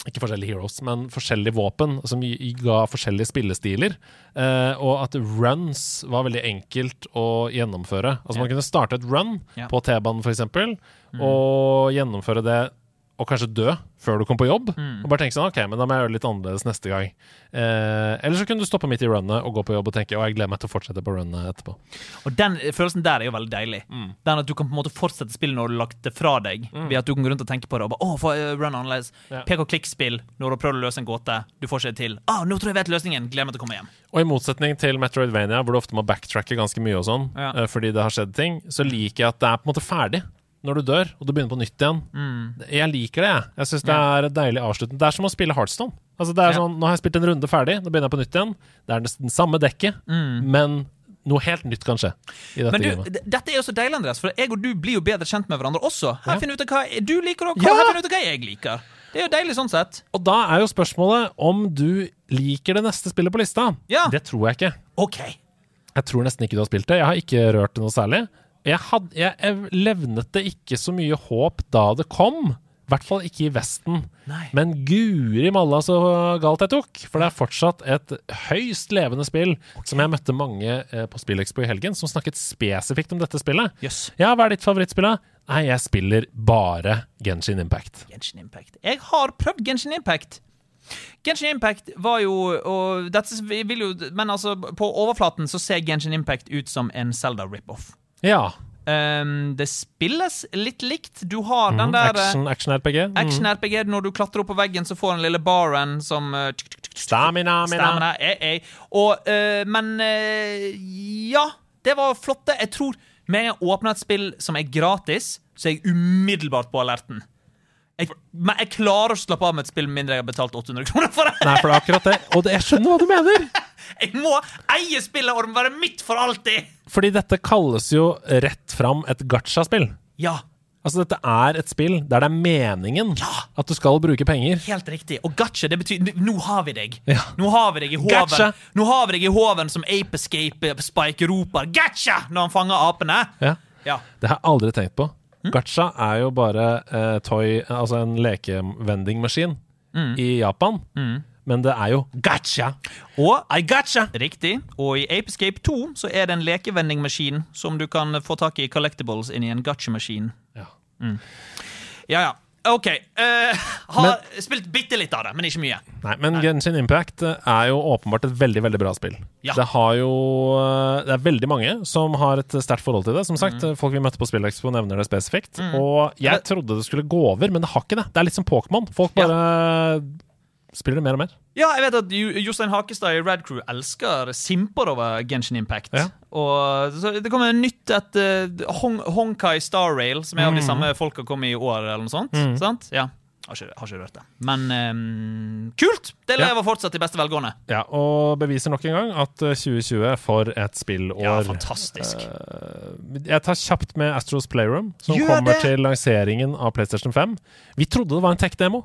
S1: Ikke forskjellige heroes, men forskjellige våpen som ga forskjellige spillestiler. Eh, og at runs var veldig enkelt å gjennomføre. Altså Man kunne starte et run
S2: Ja.
S1: på T-banen f.eks.,
S2: Mm.
S1: og gjennomføre det og kanskje dø før du kom på jobb.
S2: Mm.
S1: Og bare tenke sånn, ok, men da må jeg gjøre det litt annerledes neste gang. Eh, eller så kunne du stoppe midt i runnet og gå på jobb og tenke å, jeg gleder meg til å fortsette på runnet etterpå.
S2: Og den følelsen der er jo veldig deilig.
S1: Mm.
S2: Den at du kan på en måte fortsette spillet når du har lagt det fra deg. Ved at du kan gå rundt og tenke på det. Og bare, å, få eh, run annerledes.
S1: Ja.
S2: Pek og klikk-spill når du har prøvd å løse en gåte. Du får ikke det til. Å, nå tror jeg jeg vet løsningen. Gleder meg til å komme hjem.
S1: Og i motsetning til Metroidvania, hvor du ofte må backtracke ganske mye og sånn,
S2: Ja.
S1: eh, fordi det har skjedd ting, så liker jeg at det er på en måte ferdig når du dør, og du begynner på nytt igjen. Jeg liker det, jeg. Jeg syns det
S2: Mm.
S1: Er et deilig avslutning. Det er som å spille Heartstone. Altså, det er sånn, Nå har jeg spilt en runde ferdig, nå begynner jeg på nytt igjen. Det er nesten samme dekket, men noe helt nytt kan skje
S2: Mm. Men du, dette er jo så deilig, Andreas, for jeg og du blir jo bedre kjent med hverandre også. Her
S1: Ja.
S2: finner vi ut av hva du liker, og hva,
S1: Ja!
S2: her ut av hva jeg liker. Det er jo deilig sånn sett.
S1: Og da er jo spørsmålet om du liker det neste spillet på lista.
S2: Ja.
S1: Det tror jeg ikke.
S2: OK.
S1: Jeg tror nesten ikke du har spilt det. Jeg har ikke rørt det noe særlig. Jeg, had, jeg, levnet det ikke så mye håp da det kom. I hvert fall ikke i Vesten.
S2: Nei.
S1: Men guri malla så galt jeg tok. For det er fortsatt et høyst levende spill som jeg møtte mange eh, på Spillekspo i helgen, som snakket spesifikt om dette spillet.
S2: Yes.
S1: Ja, hva er ditt favorittspill? da? Nei, jeg spiller bare Genshin Impact.
S2: Genshin Impact. Jeg har prøvd Genshin Impact. Genshin Impact var jo og jo, Men altså, på overflaten så ser Genshin Impact ut som en Zelda rip-off.
S1: Ja.
S2: Um, det spilles litt likt. Du har den
S1: Mm,
S2: der eh,
S1: action- Action-RPG. Mm.
S2: action-RPG. Når du klatrer opp på veggen, så får du den lille baren som eh, tsk, tsk, tsk, tsk,
S1: Stamina, mina.
S2: Stamina. Eh, eh. Og, uh, men uh, ja, det var flotte. Jeg tror med en åpner et spill som er gratis, så er jeg umiddelbart på alerten. Jeg, men jeg klarer å slappe av med et spill mindre jeg har betalt 800 kroner for det.
S1: Nei, for det er akkurat det. Og det, jeg skjønner hva du mener!
S2: Jeg må eie spillet, og det må være mitt for alltid!
S1: Fordi dette kalles jo rett fram et gacha-spill.
S2: Ja,
S1: Altså, dette er et spill der det er meningen at du skal bruke penger.
S2: helt riktig. Og gacha, det betyr Nå har vi deg.
S1: Ja.
S2: Nå har vi deg i hoven.
S1: Gacha.
S2: Nå har vi deg i hoven som Ape Escape Spike roper 'Gacha!' når han fanger apene.
S1: Ja.
S2: Ja.
S1: Det har jeg aldri tenkt på. Gacha er jo bare eh, toy, altså en lekevendingmaskin i Japan. Men det er jo gotcha!
S2: Og
S1: I gotcha!
S2: Riktig. Og i Ape Escape 2 så er det en lekevendingmaskin som du kan få tak i collectibles inni en gotcha-maskin.
S1: Ja.
S2: Ja, ja. OK. Uh, har spilt bitte litt av det, men ikke mye.
S1: Nei, men Genshin Impact eh, er jo åpenbart et veldig veldig bra spill.
S2: Ja.
S1: Det har jo eh, Det er veldig mange som har et sterkt forhold til det. Som sagt,
S2: Mm.
S1: eh, Folk vi møtte på Spillekspo, nevner det spesifikt. Og jeg trodde det skulle gå over, men det har ikke det. Det er litt som Pokémon. Folk
S2: Ja.
S1: Spiller det mer og mer.
S2: Ja, jeg vet at Jostein Hakestad i Rad Crew elsker simper over Genshin Impact.
S1: Ja.
S2: Og så Det kommer nytt et uh, Honkai Star Rail, som er av de
S1: Mm.
S2: samme folka kom i år, eller noe sånt. Sant? Ja. Har ikke, har ikke rørt det. Men um, kult! Det
S1: Ja.
S2: lever fortsatt i beste velgående.
S1: Ja, Og beviser nok en gang at eh, 2020 for et spillår.
S2: Ja, fantastisk.
S1: Eh, jeg tar kjapt med Astros Playroom, som
S2: Gjør
S1: kommer
S2: det!
S1: til lanseringen av PlayStation 5. Vi trodde det var en tech-demo.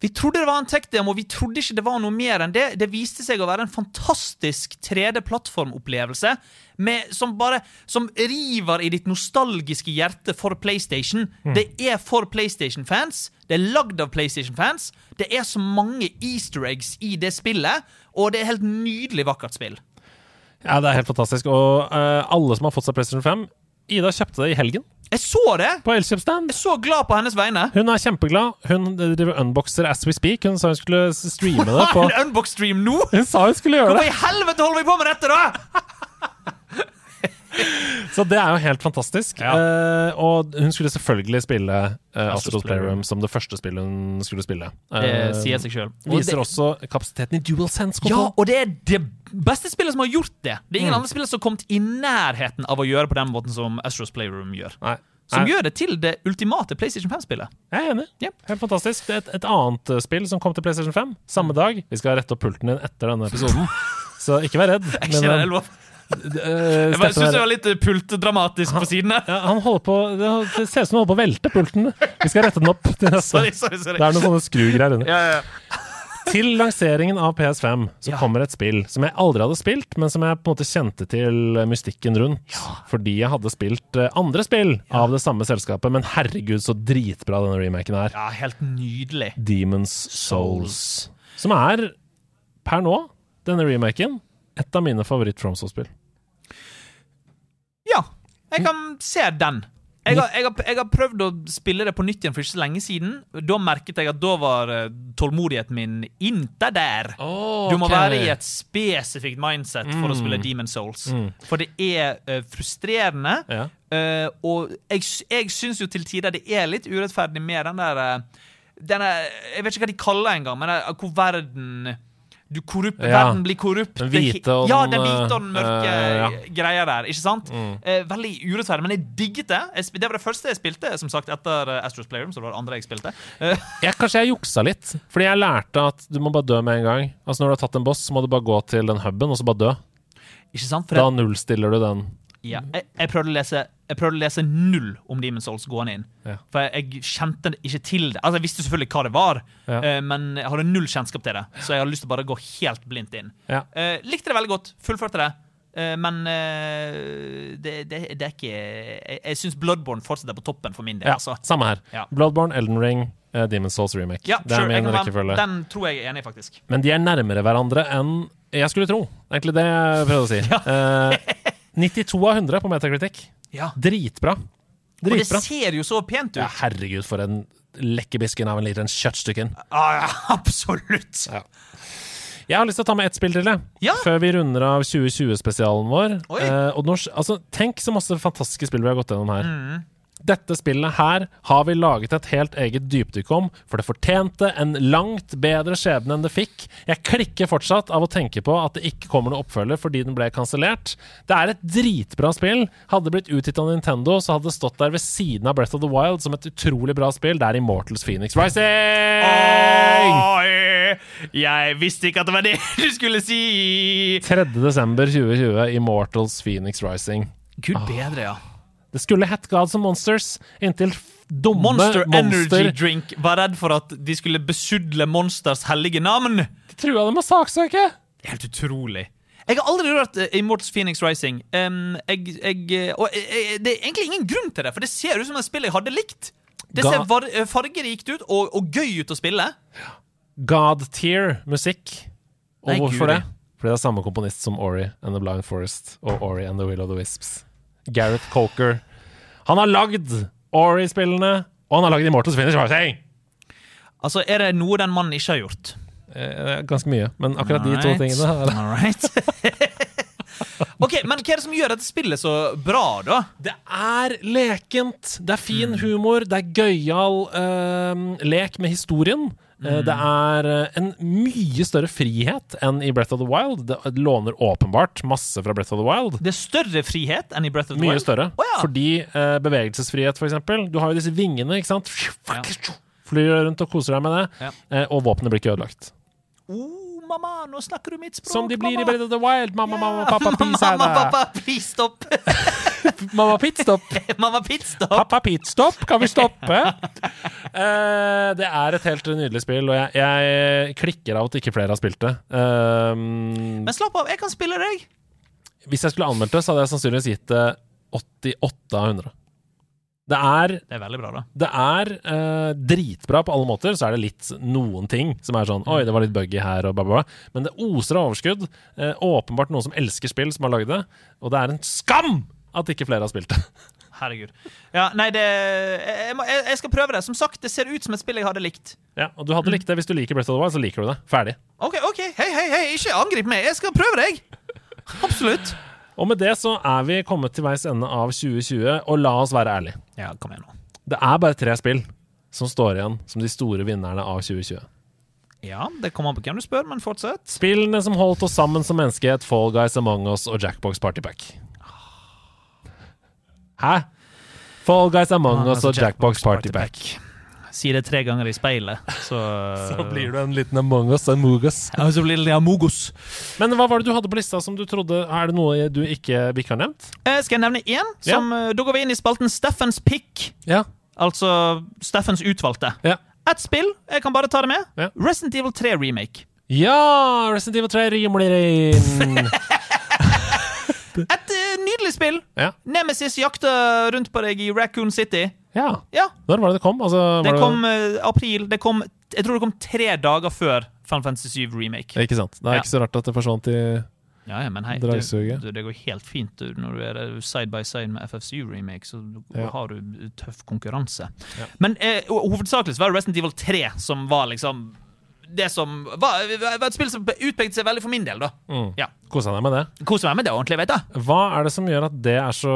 S2: Vi trodde det var en tech-demo, vi trodde ikke det var noe mer enn det. Det viste seg å være en fantastisk 3D-plattformopplevelse med- som bare Som river i ditt nostalgiske hjerte for PlayStation. Det er for PlayStation-fans. Det er lagd av PlayStation-fans. Det er så mange easter eggs i det spillet, og det er helt nydelig vakkert spill.
S1: Ja, det er helt fantastisk. Og uh, alle som har fått seg PlayStation 5 Ida kjøpte det i helgen
S2: Jeg så det!
S1: på Elkjøpstand.
S2: Jeg er så glad på hennes vegne.
S1: Hun er kjempeglad. Hun driver unboxer as we speak. Hun sa hun skulle streame det (laughs) på
S2: En unbox-stream nå!
S1: Hun sa hun skulle gjøre
S2: Hvorfor
S1: det!
S2: i helvete holder vi på med dette, da?! (laughs)
S1: Så det er jo helt fantastisk.
S2: Ja.
S1: Uh, og hun skulle selvfølgelig spille uh,
S2: Astro's
S1: Playroom som det første spillet hun skulle spille.
S2: Det
S1: Eh,
S2: sier seg sjøl.
S1: Viser også kapasiteten i DualSense.
S2: Ja, og det er det beste spillet som har gjort det. Det er ingen
S1: Mm.
S2: andre spill som har kommet i nærheten av å gjøre på den måten som Astros Playroom gjør.
S1: Nei.
S2: Som
S1: Nei,
S2: gjør det til det ultimate PlayStation 5-spillet.
S1: Jeg er enig.
S2: Yep.
S1: Helt fantastisk. Det er et, et annet eh, spill som kom til PlayStation 5 samme dag. Vi skal rette opp pulten din etter denne episoden, (laughs) så ikke vær redd.
S2: Jeg,
S1: eh,
S2: jeg syns det var litt eh, pultdramatisk på siden her.
S1: ja, han holder på Det ser ut som han holder på å velte pulten. Vi skal rette den opp. (laughs)
S2: Sorry, sorry, sorry.
S1: Det er noen sånne skrugreier under.
S2: Ja, ja, ja.
S1: Til lanseringen av PS5 så
S2: Ja.
S1: kommer et spill som jeg aldri hadde spilt, men som jeg på en måte kjente til mystikken rundt. Fordi jeg hadde spilt eh, andre spill av det samme selskapet, men herregud, så dritbra denne remaken er.
S2: ja, helt nydelig.
S1: Demons Souls. Som er, per nå, denne remaken, et av mine favoritt-FromSoul-spill.
S2: Ja, jeg kan se den. Jeg har, jeg, har, jeg har prøvd å spille det på nytt igjen for ikke så lenge siden. Da merket jeg at da var eh, tålmodigheten min inte der. Du må være i et spesifikt mindset for å spille Demon Souls. For det er uh, frustrerende.
S1: Ja.
S2: Uh, og jeg, jeg syns jo til tider det er litt urettferdig med den der uh, denne, Jeg vet ikke hva de kaller det engang, men det er hvor verden korrupt,
S1: Ja.
S2: Verden blir korrupt. Det-
S1: hvite og
S2: ja,
S1: den,
S2: den hvite og den mørke
S1: uh, ja.
S2: greia der. Ikke sant? Eh, veldig urettferdig, men jeg digget det. Jeg, det var det første jeg spilte som sagt etter eh, Astros Playroom. Så det var det andre jeg spilte. Eh, (laughs)
S1: Jeg, kanskje jeg juksa litt, fordi jeg lærte at du må bare dø med en gang. Altså Når du har tatt en boss, så må du bare gå til den huben, og så bare dø.
S2: ikke sant? For
S1: Da
S2: det,
S1: nullstiller du den.
S2: Ja, jeg, jeg, prøvde å lese, jeg prøvde å lese null om Demon Souls gående inn.
S1: Ja.
S2: For jeg, jeg kjente ikke til det. Altså Jeg visste selvfølgelig hva det var,
S1: Ja.
S2: uh, men jeg hadde null kjennskap til det. Så jeg hadde lyst til å bare gå helt blindt inn.
S1: Ja.
S2: Uh, likte det veldig godt. Fullførte det. Eh, men det, det, det er ikke Jeg, jeg syns Bloodborne fortsetter på toppen for min del.
S1: Ja,
S2: Altså.
S1: Samme her.
S2: Ja.
S1: Bloodborne, Elden Ring, Demon Souls remake.
S2: Ja,
S1: det er
S2: sure,
S1: min rekkefølge.
S2: Den tror jeg er enig i, faktisk.
S1: Men de er nærmere hverandre enn jeg skulle tro. Egentlig det jeg prøvde å si. Eh, (laughs) 92 av 100 på Metacritic.
S2: Ja.
S1: Dritbra.
S2: Og det ser jo så pent ut.
S1: Ja, herregud, for en lekkerbisken av en liten kjøttstykken.
S2: Ah, ja, (laughs) absolutt.
S1: Jeg har lyst til å ta med ett spill til.
S2: Ja.
S1: Før vi runder av 2020-spesialen vår. Eh, altså, tenk så masse fantastiske spill vi har gått gjennom her.
S2: Mm.
S1: Dette spillet her har vi laget et helt eget dypdykk om, for det fortjente en langt bedre skjebne enn det fikk. Jeg klikker fortsatt av å tenke på at det ikke kommer noe oppfølger fordi den ble kansellert. Det er et dritbra spill. Hadde det blitt utgitt av Nintendo, så hadde det stått der ved siden av Breath of the Wild som et utrolig bra spill. Det er Immortals Phoenix Rising!
S2: Oi, jeg visste ikke at det var det (laughs) du skulle si!
S1: 3. desember 2020, Immortals Phoenix Rising.
S2: Gud bedre, ja.
S1: Det skulle hett Gods and Monsters inntil dumme
S2: Monster
S1: monster,
S2: Energy Drink var redd for at de skulle besudle Monsters hellige navn.
S1: De trua dem med saksøke!
S2: Helt utrolig. Jeg har aldri rørt uh, Immortals Phoenix Rising. Um, jeg, jeg, eh, og jeg, jeg, det er egentlig ingen grunn til det, for det ser ut som et spill jeg hadde likt. Det ser var, eh, fargerikt ut og, og gøy ut å spille.
S1: God-tier-musikk. Og
S2: Nei,
S1: hvorfor
S2: Gud.
S1: det? Fordi det er samme komponist som Ori and The Blind Forest og Ori and The Will of the Wisps. Gareth Coker. Han har lagd Ori-spillene, og han har lagd Immortals Finish Rising!
S2: Altså, Er det noe den mannen ikke har gjort?
S1: Eh, ganske mye, men akkurat de to tingene er det.
S2: Alright. (laughs) ok, Men hva er det som gjør dette spillet så bra, da?
S1: Det er lekent, det er fin humor, det er gøyal uh, lek med historien. Eh, Det er eh, en mye større frihet enn i Breath of the Wild. Det låner åpenbart masse fra Breath of the Wild.
S2: Det er større frihet enn i Breath of the
S1: Mye
S2: Wild?
S1: større.
S2: Oh, ja.
S1: Fordi eh, bevegelsesfrihet, for eksempel. Du har jo disse vingene, ikke sant? Flyr rundt og koser deg med det.
S2: Ja.
S1: Eh, og våpenet blir ikke ødelagt.
S2: Oh, mamma, nå snakker du mitt språk. mamma!
S1: Som de blir i Bread of the Wild. Mamma, mamma, pappa, please (laughs)
S2: mamma, pappa, please stopp. (laughs)
S1: Mamma, pitstop. (laughs)
S2: mamma, pitstop.
S1: Pappa, pitstop, kan vi stoppe? uh, det er et helt nydelig spill, og jeg, jeg klikker av at ikke flere har spilt det. Uh,
S2: Men slapp av, jeg kan spille deg.
S1: hvis jeg skulle anmeldt det, så hadde jeg sannsynligvis gitt det 88 av 100. Det er
S2: Det er veldig bra, da.
S1: Det er eh, dritbra på alle måter, så er det litt noen ting som er sånn Oi, det var litt buggy her, og bla, bla, bla. Men det oser av overskudd. Eh, åpenbart noen som elsker spill, som har lagd det. Og det er en skam at ikke flere har spilt det. (laughs)
S2: Herregud. Ja, nei, det jeg, må, jeg, jeg skal prøve det. Som sagt, det ser ut som et spill jeg hadde likt.
S1: ja, Og du hadde likt det hvis du liker Breath of the Wild, så liker du det. Ferdig.
S2: OK, ok, hei, hei, hei, ikke angrip meg. Jeg skal prøve deg. Absolutt.
S1: Og med det så er vi kommet til veis ende av 2020, og la oss være ærlige.
S2: Ja, kom igjen nå.
S1: Det er bare tre spill som står igjen som de store vinnerne av 2020.
S2: Ja, det kommer an på hvem du spør, men fortsett.
S1: Spillene som holdt oss sammen som menneskehet, Fall Guys Among Us og Jackbox Party Pack. Hæ? Fall Guys Among
S2: Ja,
S1: Us
S2: altså
S1: og Jackbox Party Pack.
S2: Si det tre ganger i speilet, så (laughs)
S1: Så blir du en liten Among Us, en Mogus.
S2: Ja, så blir det Amogos.
S1: Men hva var det du hadde på lista som du trodde Er det noe du ikke, vi ikke har nevnt?
S2: Eh, skal jeg nevne én? Som, eh, Da går vi inn i spalten Steffens pick.
S1: Ja.
S2: Altså Steffens utvalgte.
S1: Ja.
S2: Ett spill, jeg kan bare ta det med.
S1: Ja.
S2: Resident Evil 3 Remake.
S1: Ja! Resident Evil 3 rimler inn. (laughs)
S2: Et eh, nydelig spill.
S1: ja.
S2: Nemesis jakter rundt på deg i Raccoon City.
S1: Ja.
S2: Ja,
S1: Når var det det kom? Altså, var
S2: det kom uh, april. Det kom, jeg tror det kom tre dager før Final Fantasy 7 Remake.
S1: Ikke sant. Det er
S2: Ja.
S1: ikke så rart at det forsvant i
S2: Ja, ja, men hei, det, det, det går helt fint du, når du er side by side med FF7 Remake, så
S1: Ja.
S2: har du tøff konkurranse.
S1: Ja.
S2: Men eh, hovedsakelig så var det Resident Evil 3 som var liksom det som var, var et spill som utpekte seg veldig for min del, da.
S1: mm.
S2: Ja.
S1: Kosa deg med det.
S2: Kosa meg med det ordentlig, vet du.
S1: Hva er det som gjør at det er så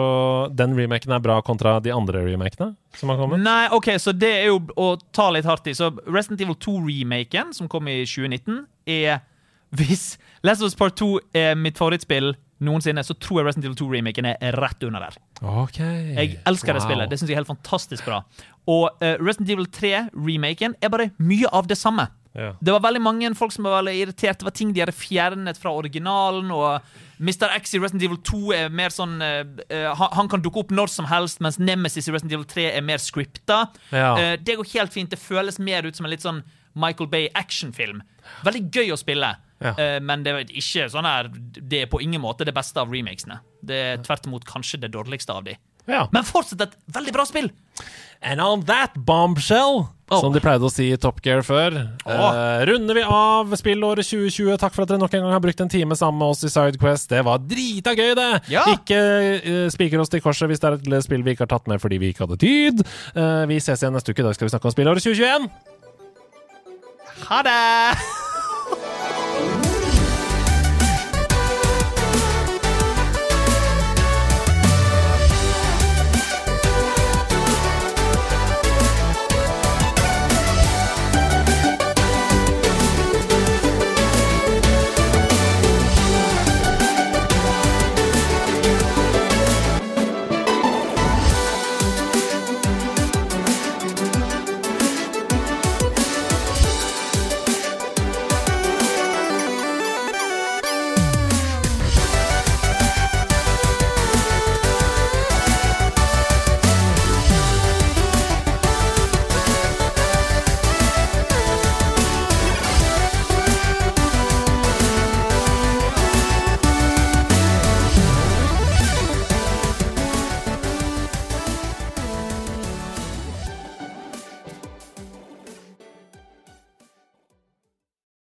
S1: den remaken er bra kontra de andre remakene som har kommet?
S2: Nei, ok, så det er jo å ta litt hardt i. Så Resident Evil 2-remaken, som kom i 2019, er Hvis Last of Us Part 2 er mitt favorittspill noensinne, så tror jeg Resident Evil 2-remaken er rett under der.
S1: Ok.
S2: Jeg elsker det spillet. Det synes jeg er helt fantastisk bra. Og uh, Resident Evil 3-remaken er bare mye av det samme.
S1: Ja.
S2: Det var veldig mange folk som var veldig irritert. Det var ting de hadde fjernet fra originalen. Og Mr. X i Resident Evil 2 er mer sånn eh, han, kan dukke opp når som helst, mens Nemesis i Resident Evil 3 er mer scripta.
S1: Ja.
S2: Uh, det går helt fint. Det føles mer ut som en litt sånn Michael Bay actionfilm. Veldig gøy å spille.
S1: Ja.
S2: uh, men det er ikke sånn her Det er på ingen måte det beste av remakesene. Det er tvert imot kanskje det dårligste av de.
S1: ja.
S2: Men fortsatt et veldig bra spill!
S1: And on that bombshell,
S2: Oh.
S1: som de pleide å si i Top Gear før, eh, runder vi av spillåret 2020. Takk for at dere nok en gang har brukt en time sammen med oss i Sidequest. Det var drita gøy, det!
S2: Ja.
S1: Ikke uh, spiker oss til korset hvis det er et spill vi ikke har tatt med fordi vi ikke hadde tid. Eh, vi ses igjen neste uke. Da skal vi snakke om spillåret 2021.
S2: Ha det!